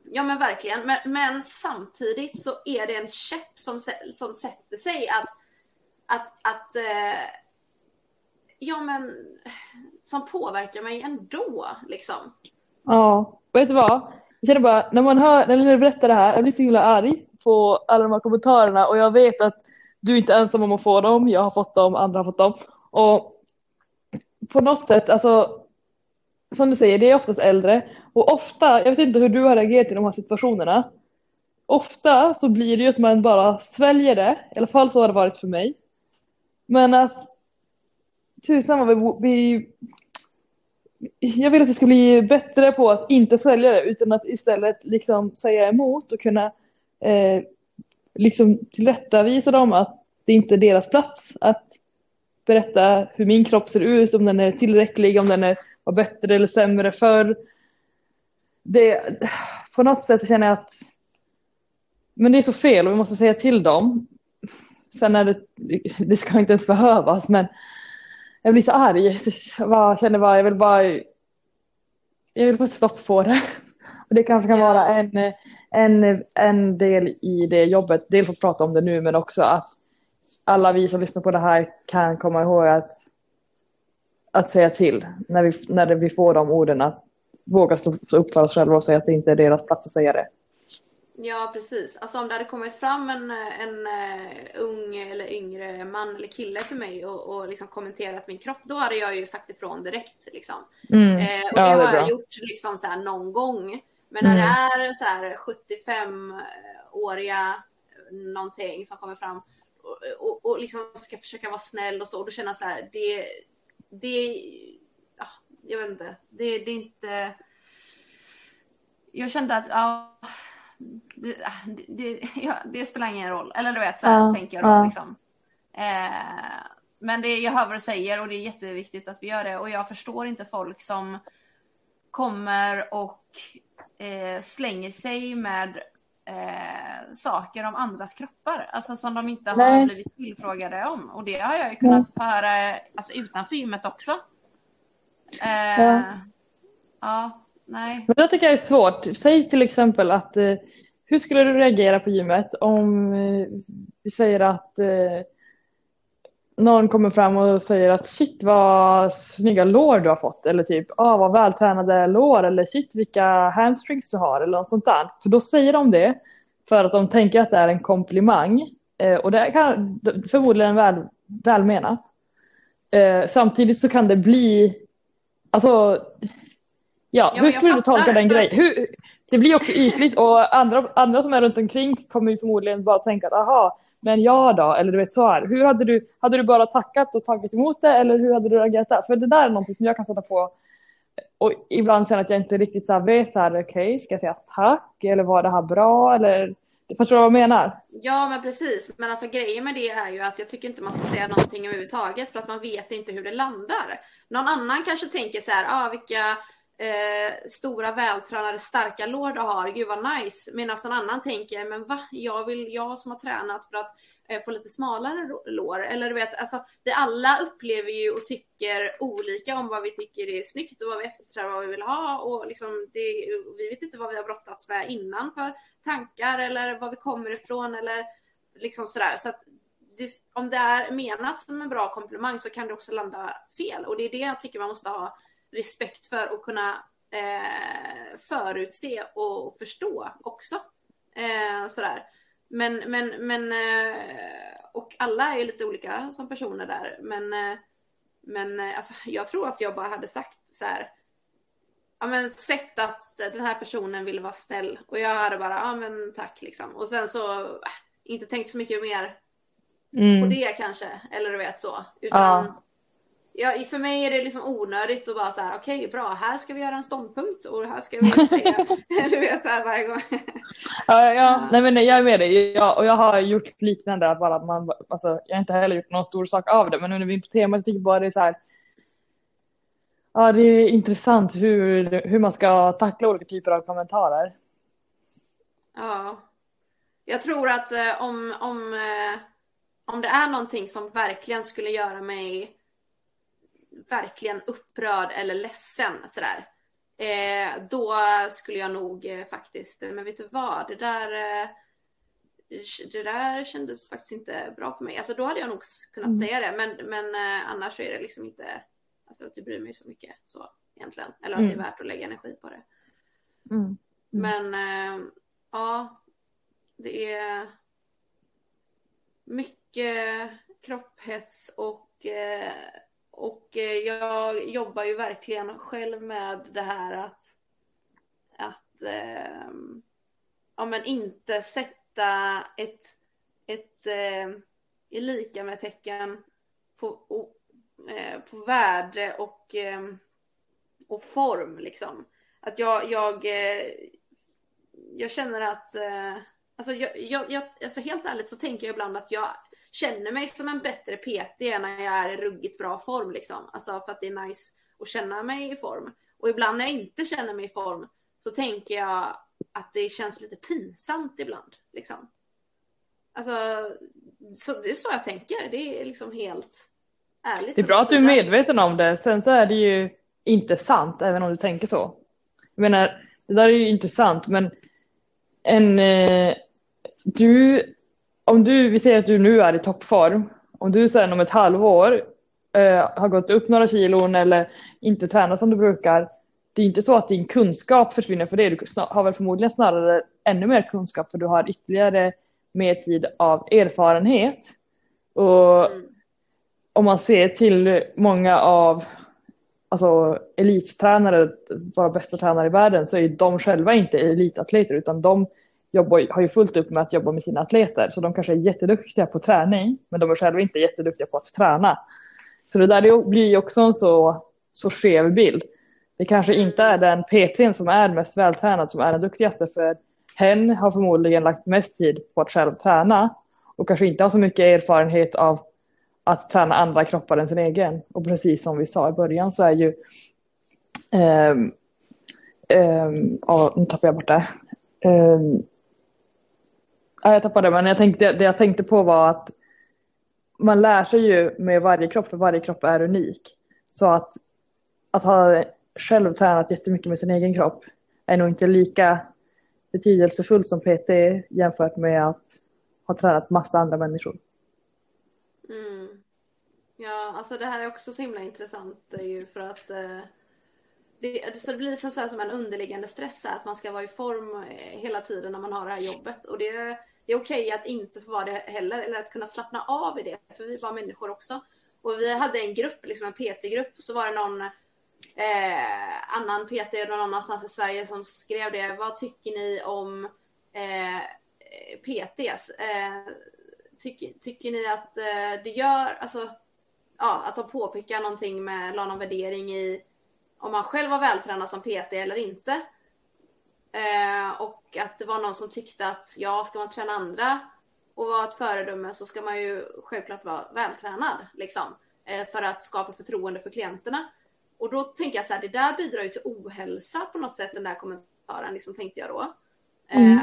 ja men verkligen. Men, men, samtidigt så är det en käpp som, som sätter sig att, att, att eh, ja men som påverkar mig ändå liksom. Ja, vet du vad? Jag känner bara, när man hör, när du berättar det här, jag blir så himla arg på alla de här kommentarerna och jag vet att du är inte ensam om att få dem, jag har fått dem, andra har fått dem. Och på något sätt, alltså som du säger, det är oftast äldre och ofta, jag vet inte hur du har reagerat i de här situationerna. Ofta så blir det ju att man bara sväljer det, i alla fall så har det varit för mig. Men att tusan vad vi, vi jag vill att det ska bli bättre på att inte svälja det utan att istället liksom säga emot och kunna eh, liksom tillrättavisa dem att det inte är deras plats att berätta hur min kropp ser ut, om den är tillräcklig, om den är, var bättre eller sämre förr. Det, på något sätt känner jag att men det är så fel och vi måste säga till dem. Sen är det, det ska inte ens behövas men jag blir så arg. Jag känner bara, jag vill bara, jag vill få ett stopp på det. Det kanske kan vara en, en, en del i det jobbet. Dels att prata om det nu men också att alla vi som lyssnar på det här kan komma ihåg att, att säga till när vi, när vi får de orden. Att våga stå upp för oss själva och säga att det inte är deras plats att säga det. Ja precis. Alltså om det hade kommit fram en, en uh, ung eller yngre man eller kille till mig och, och liksom kommenterat min kropp, då hade jag ju sagt ifrån direkt. Liksom. Mm. Eh, och ja, det har jag gjort liksom så här någon gång. Men när mm. det är så här 75-åriga någonting som kommer fram och, och, och, liksom ska försöka vara snäll och så, och då känner jag så här, det, det, ja, jag vet inte, det, det är inte, jag kände att, ja, det, det, ja, det, spelar ingen roll. Eller du vet, så här, ja, tänker jag då. Liksom. Eh, men det, jag hör vad du säger och det är jätteviktigt att vi gör det. Och jag förstår inte folk som kommer och eh, slänger sig med eh, saker om andras kroppar. Alltså som de inte Nej. har blivit tillfrågade om. Och det har jag ju kunnat få höra alltså, utanför gymmet också. Eh, ja. ja. Nej. Men det tycker jag är svårt. Säg till exempel att eh, hur skulle du reagera på gymmet om eh, vi säger att eh, någon kommer fram och säger att shit vad snygga lår du har fått eller typ ah, vad vältränade lår eller shit vilka hamstrings du har eller något sånt där. För då säger de det för att de tänker att det är en komplimang eh, och det kan förmodligen väl, välmenat. Eh, samtidigt så kan det bli alltså Ja, ja hur skulle du tolka den grejen? Hur, det blir också ytligt och andra, andra som är runt omkring kommer ju förmodligen bara tänka att aha, men jag då? Eller du vet så här. Hur hade du, hade du bara tackat och tagit emot det eller hur hade du reagerat där? För det där är någonting som jag kan sätta på och ibland känner att jag inte riktigt så här vet så här, okej, okay, ska jag säga tack eller var det här bra eller Förstår du vad jag menar? Ja, men precis. Men alltså grejen med det är ju att jag tycker inte man ska säga någonting överhuvudtaget för att man vet inte hur det landar. Någon annan kanske tänker så här, ah, vilka eh, stora vältränade starka lår du har, gud vad nice. Medan någon annan tänker, men va, jag vill, jag som har tränat för att eh, få lite smalare lår. Eller du vet, alltså vi alla upplever ju och tycker olika om vad vi tycker är snyggt och vad vi eftersträvar, vad vi vill ha och liksom det, vi vet inte vad vi har brottats med innan för tankar eller var vi kommer ifrån eller liksom sådär. Så att det, om det är menat som en bra komplimang så kan det också landa fel och det är det jag tycker man måste ha respekt för och kunna eh, förutse och förstå också. Eh, sådär. Men, men, men eh, och alla är lite olika som personer där. Men, eh, men eh, alltså, jag tror att jag bara hade sagt så här. Ja men sett att den här personen ville vara snäll och jag hade bara, ja men tack liksom. Och sen så, äh, inte tänkt så mycket mer mm. på det kanske. Eller du vet så. Utan, ja Ja, för mig är det liksom onödigt att bara så här, okej okay, bra, här ska vi göra en ståndpunkt och här ska vi (laughs) säga, (laughs) du vet så här varje gång. ja, ja, nej men jag är med dig, jag, och jag har gjort liknande, att bara man, alltså, jag har inte heller gjort någon stor sak av det, men nu när vi är på temat, jag tycker bara det är så här, ja det är intressant hur, hur man ska tackla olika typer av kommentarer. Ja, jag tror att eh, om, om, eh, om det är någonting som verkligen skulle göra mig verkligen upprörd eller ledsen sådär. Eh, då skulle jag nog eh, faktiskt, men vet du vad, det där, eh, det där kändes faktiskt inte bra för mig. Alltså då hade jag nog kunnat mm. säga det, men, men eh, annars så är det liksom inte, alltså att du bryr mig så mycket så egentligen. Eller att mm. det är mm. värt att lägga energi på det. Mm. mm. Men eh, ja, det är mycket kropphets och eh, och eh, jag jobbar ju verkligen själv med det här att, att eh, ja, men inte sätta ett, ett eh, lika med tecken på, eh, på värde och, eh, och form liksom. Att jag, jag, eh, jag känner att, eh, alltså, jag, jag, alltså helt ärligt så tänker jag ibland att jag känner mig som en bättre PT när jag är i ruggigt bra form liksom. Alltså för att det är nice att känna mig i form. Och ibland när jag inte känner mig i form så tänker jag att det känns lite pinsamt ibland liksom. Alltså, så det är så jag tänker. Det är liksom helt ärligt. Det är bra att du är medveten om det. Sen så är det ju inte sant även om du tänker så. Jag menar, det där är ju intressant men en, eh, du om du, vi säger att du nu är i toppform, om du sen om ett halvår eh, har gått upp några kilon eller inte tränar som du brukar, det är inte så att din kunskap försvinner för det. Du har väl förmodligen snarare ännu mer kunskap för du har ytterligare mer tid av erfarenhet. Och mm. om man ser till många av alltså, elittränare, våra bästa tränare i världen, så är de själva inte elitatleter utan de jobbar, har ju fullt upp med att jobba med sina atleter. Så de kanske är jätteduktiga på träning, men de är själva inte jätteduktiga på att träna. Så det där blir ju också en så, så skev bild. Det kanske inte är den PTn som är mest vältränad som är den duktigaste, för hen har förmodligen lagt mest tid på att själv träna och kanske inte har så mycket erfarenhet av att träna andra kroppar än sin egen. Och precis som vi sa i början så är ju um, um, oh, nu tappar jag bort det. Um, Ja, jag tappade men jag tänkte, det jag tänkte på var att man lär sig ju med varje kropp, för varje kropp är unik. Så att, att ha själv tränat jättemycket med sin egen kropp är nog inte lika betydelsefullt som PT jämfört med att ha tränat massa andra människor. Mm. Ja, alltså det här är också så himla intressant eh, ju för att eh, det, så det blir som, så som en underliggande stress att man ska vara i form eh, hela tiden när man har det här jobbet och det det är okej okay att inte få vara det heller eller att kunna slappna av i det. För vi var människor också. Och vi hade en grupp, liksom en PT-grupp. Så var det någon eh, annan PT någon annanstans i Sverige som skrev det. Vad tycker ni om eh, PTs? Eh, tycker, tycker ni att eh, det gör, alltså, ja, att de påpekar någonting med, la någon värdering i om man själv var vältränad som PT eller inte. Eh, och att det var någon som tyckte att ja, ska man träna andra och vara ett föredöme så ska man ju självklart vara vältränad liksom. Eh, för att skapa förtroende för klienterna. Och då tänker jag så här, det där bidrar ju till ohälsa på något sätt, den där kommentaren, liksom tänkte jag då. Mm. Eh,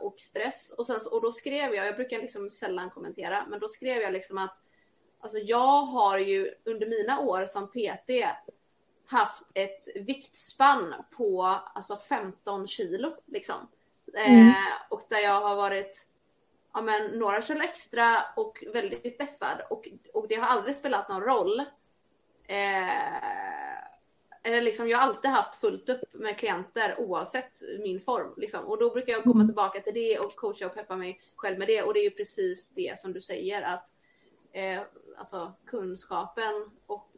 och stress. Och, sen, och då skrev jag, jag brukar liksom sällan kommentera, men då skrev jag liksom att alltså jag har ju under mina år som PT haft ett viktspann på alltså 15 kilo liksom. Mm. Eh, och där jag har varit ja, men, några kilo extra och väldigt deffad och, och det har aldrig spelat någon roll. Eh, eller liksom, jag har alltid haft fullt upp med klienter oavsett min form. Liksom. Och då brukar jag komma mm. tillbaka till det och coacha och peppa mig själv med det. Och det är ju precis det som du säger att eh, alltså kunskapen och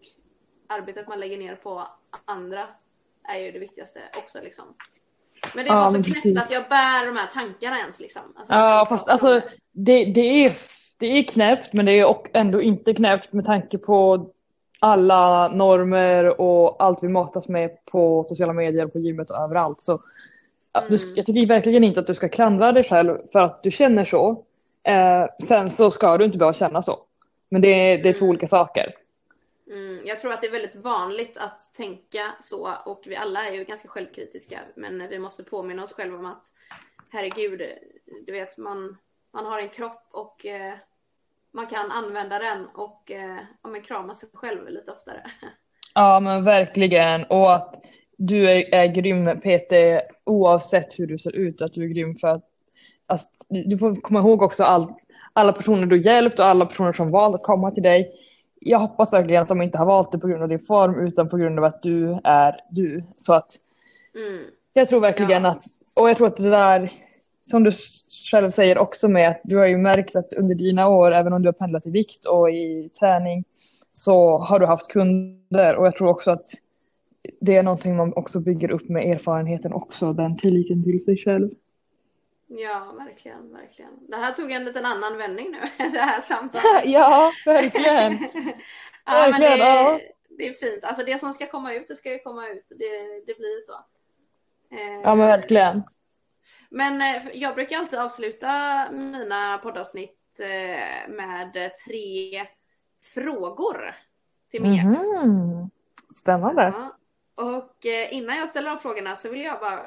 arbetet man lägger ner på andra är ju det viktigaste också liksom. Men det är ja, så knäppt att jag bär de här tankarna ens liksom. Alltså, ja fast alltså det, det, är, det är knäppt men det är ändå inte knäppt med tanke på alla normer och allt vi matas med på sociala medier, på gymmet och överallt. Så mm. du, jag tycker verkligen inte att du ska klandra dig själv för att du känner så. Eh, sen så ska du inte behöva känna så. Men det, det är två olika saker. Mm, jag tror att det är väldigt vanligt att tänka så och vi alla är ju ganska självkritiska men vi måste påminna oss själva om att herregud, du vet man, man har en kropp och eh, man kan använda den och eh, ja, men krama sig själv lite oftare. (laughs) Ja men verkligen och att du är, är grym Peter oavsett hur du ser ut att du är grym för att alltså, du får komma ihåg också all, alla personer du hjälpt och alla personer som valt att komma till dig. Jag hoppas verkligen att de inte har valt det på grund av din form utan på grund av att du är du. Så att mm. jag tror verkligen ja. att, och jag tror att det där som du själv säger också med att du har ju märkt att under dina år, även om du har pendlat i vikt och i träning, så har du haft kunder och jag tror också att det är någonting man också bygger upp med erfarenheten också, den tilliten till sig själv. Ja, verkligen, verkligen. Det här tog en liten annan vändning nu, (laughs) det här samtalet. (laughs) ja, verkligen. (laughs) ja, verkligen, men det, ja. det är fint. Alltså det som ska komma ut, det ska ju komma ut. Det, det blir ju så. ja, men verkligen. Men eh, jag brukar alltid avsluta mina poddavsnitt eh, med tre frågor till min mm gäst. Spännande. Ja. Och eh, innan jag ställer de frågorna så vill jag bara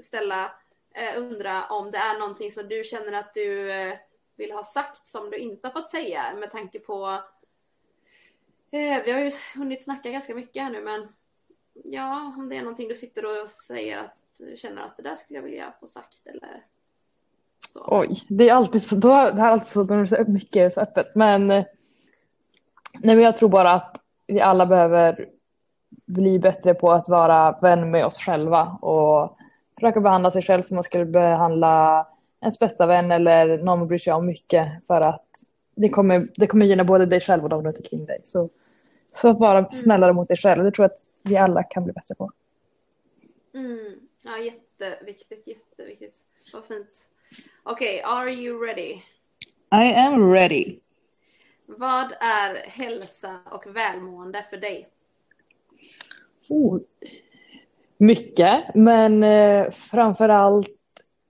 ställa, Eh, undra om det är någonting som du känner att du eh, vill ha sagt som du inte har fått säga med tanke på eh, vi har ju hunnit snacka ganska mycket här nu men ja, om det är någonting du sitter och säger att du känner att det där skulle jag vilja få sagt eller så. Oj, det är alltid så, då, det är alltid så mycket så öppet, men nej, men jag tror bara att vi alla behöver bli bättre på att vara vän med oss själva och försöka behandla sig själv som man skulle behandla ens bästa vän eller någon man bryr sig om mycket för att det kommer, det kommer gynna både dig själv och de runt omkring dig. Så, så att vara mm. snällare mot dig själv, det tror jag att vi alla kan bli bättre på. Mm. Ja, jätteviktigt, jätteviktigt. Vad fint. Okej, okay, are you ready? I am ready. Vad är hälsa och välmående för dig? Oh, mycket, men eh, framför allt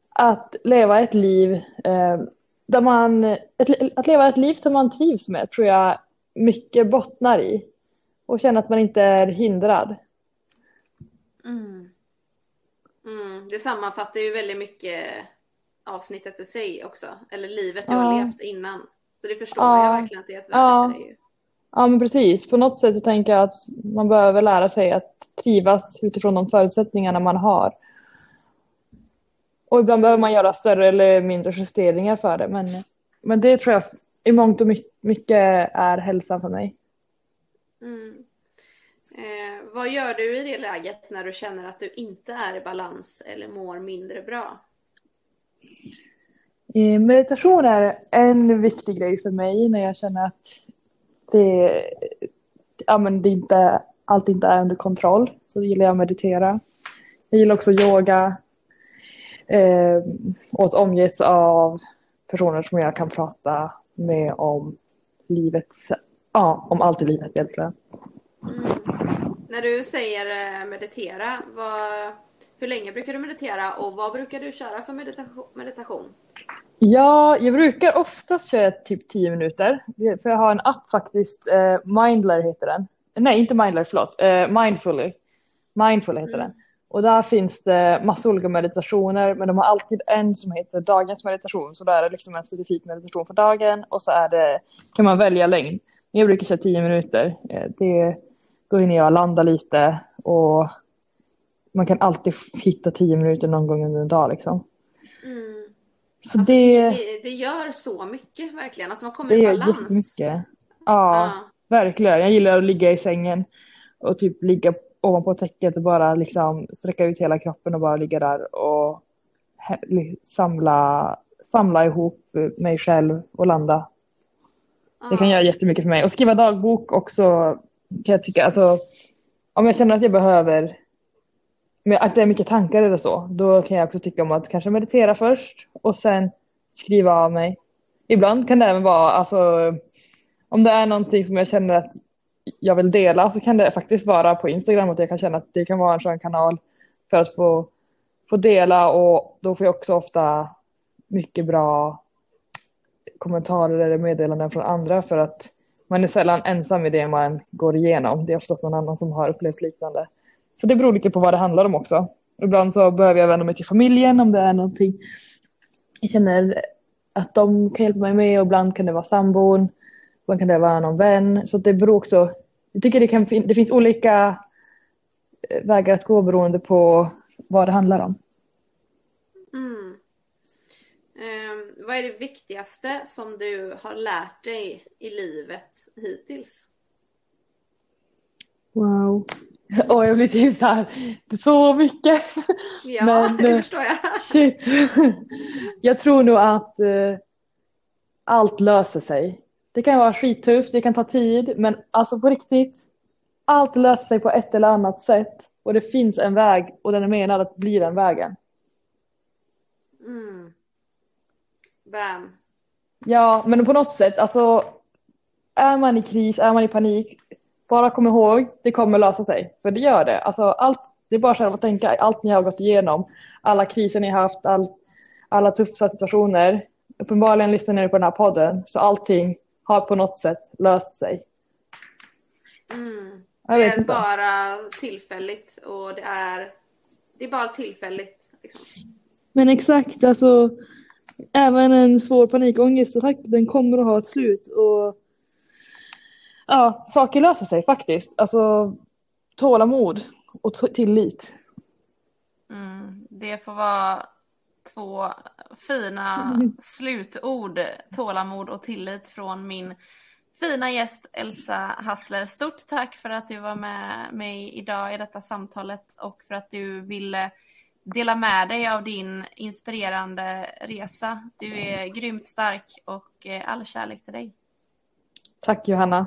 att leva ett liv eh, där man, ett, att leva ett liv som man trivs med tror jag mycket bottnar i och känna att man inte är hindrad. Mm. Mm, det sammanfattar ju väldigt mycket avsnittet i sig också. Eller livet du ja. har levt innan. Så det förstår ja. jag verkligen att det är ett värde ja. för dig. Ja men precis. På något sätt tänker jag att man behöver lära sig att trivas utifrån de förutsättningarna man har. Och ibland behöver man göra större eller mindre justeringar för det. Men, men det tror jag i mångt och mycket är hälsan för mig. Mm. Eh, vad gör du i det läget när du känner att du inte är i balans eller mår mindre bra? Eh, meditation är en viktig grej för mig när jag känner att det, ja, men det inte, allt inte är under kontroll. Så gillar jag att meditera. Jag gillar också yoga. Eh, och att omges av personer som jag kan prata med om livets, ja, om allt i livet egentligen. Mm. När du säger eh, meditera, vad, hur länge brukar du meditera och vad brukar du köra för meditation? Ja, jag brukar oftast köra typ 10 minuter. För jag har en app faktiskt, eh, Mindler heter den. Nej, inte Mindler, förlåt. Eh, Mindfully. Mindful heter mm. den. Och där finns det massa olika meditationer, men de har alltid en som heter dagens meditation. Så där är det liksom en specifik meditation för dagen och så är det, kan man välja längd. Jag brukar köra 10 minuter. Eh, det då hinner jag landa lite och man kan alltid hitta tio minuter någon gång under en dag liksom. Mm. Så alltså, det, det, det, gör så mycket verkligen. Alltså man kommer i balans. Det gör jättemycket. Ja, ja, verkligen. Jag gillar att ligga i sängen och typ ligga ovanpå täcket och bara liksom sträcka ut hela kroppen och bara ligga där och samla, samla ihop mig själv och landa. Ja. Det kan göra jättemycket för mig. Och skriva dagbok också kan jag tycka. Alltså, om jag känner att jag behöver, att det är mycket tankar eller så, då kan jag också tycka om att kanske meditera först och sen skriva av mig. Ibland kan det även vara, alltså, om det är någonting som jag känner att jag vill dela så kan det faktiskt vara på Instagram att jag kan känna att det kan vara en skön kanal för att få, få dela och då får jag också ofta mycket bra kommentarer eller meddelanden från andra för att man är sällan ensam i det man går igenom. Det är oftast någon annan som har upplevt liknande. Så det beror lite på vad det handlar om också. Ibland så behöver jag vända mig till familjen om det är någonting jag känner att de kan hjälpa mig med och ibland kan det vara sambon. Ibland kan det vara någon vän. Så det beror också. Jag tycker det, kan, det finns olika eh, vägar att gå beroende på vad det handlar om. Mm. Um, vad är det viktigaste som du har lärt dig i livet hittills? Wow. (laughs) Och jag blir typ så här, så mycket. Ja, Men, (laughs) det eh, förstår jag. (laughs) Shit. Jag tror nog att uh, allt löser sig. Det kan vara skittufft, det kan ta tid, men alltså på riktigt. Allt löser sig på ett eller annat sätt och det finns en väg och den är menad att bli den vägen. Mm. Bam. Ja, men på något sätt, alltså är man i kris, är man i panik, bara kom ihåg, det kommer lösa sig. För det gör det. Alltså, allt, det är bara själva att tänka, allt ni har gått igenom, alla kriser ni har haft, all, alla tuffa situationer. Uppenbarligen lyssnar ni på den här podden, så allting har på något sätt löst sig. Mm. Det är bara tillfälligt och det är, det är bara tillfälligt. Liksom. Men exakt, alltså även en svår panikångest, den kommer att ha ett slut. Och ja, saker löser sig faktiskt. Alltså tålamod och tillit. Mm, det får vara två fina (laughs) slutord, tålamod och tillit från min fina gäst Elsa Hassler. Stort tack för att du var med mig idag i detta samtalet och för att du ville dela med dig av din inspirerande resa. Du är grymt stark och eh, all kärlek till dig. Tack Johanna.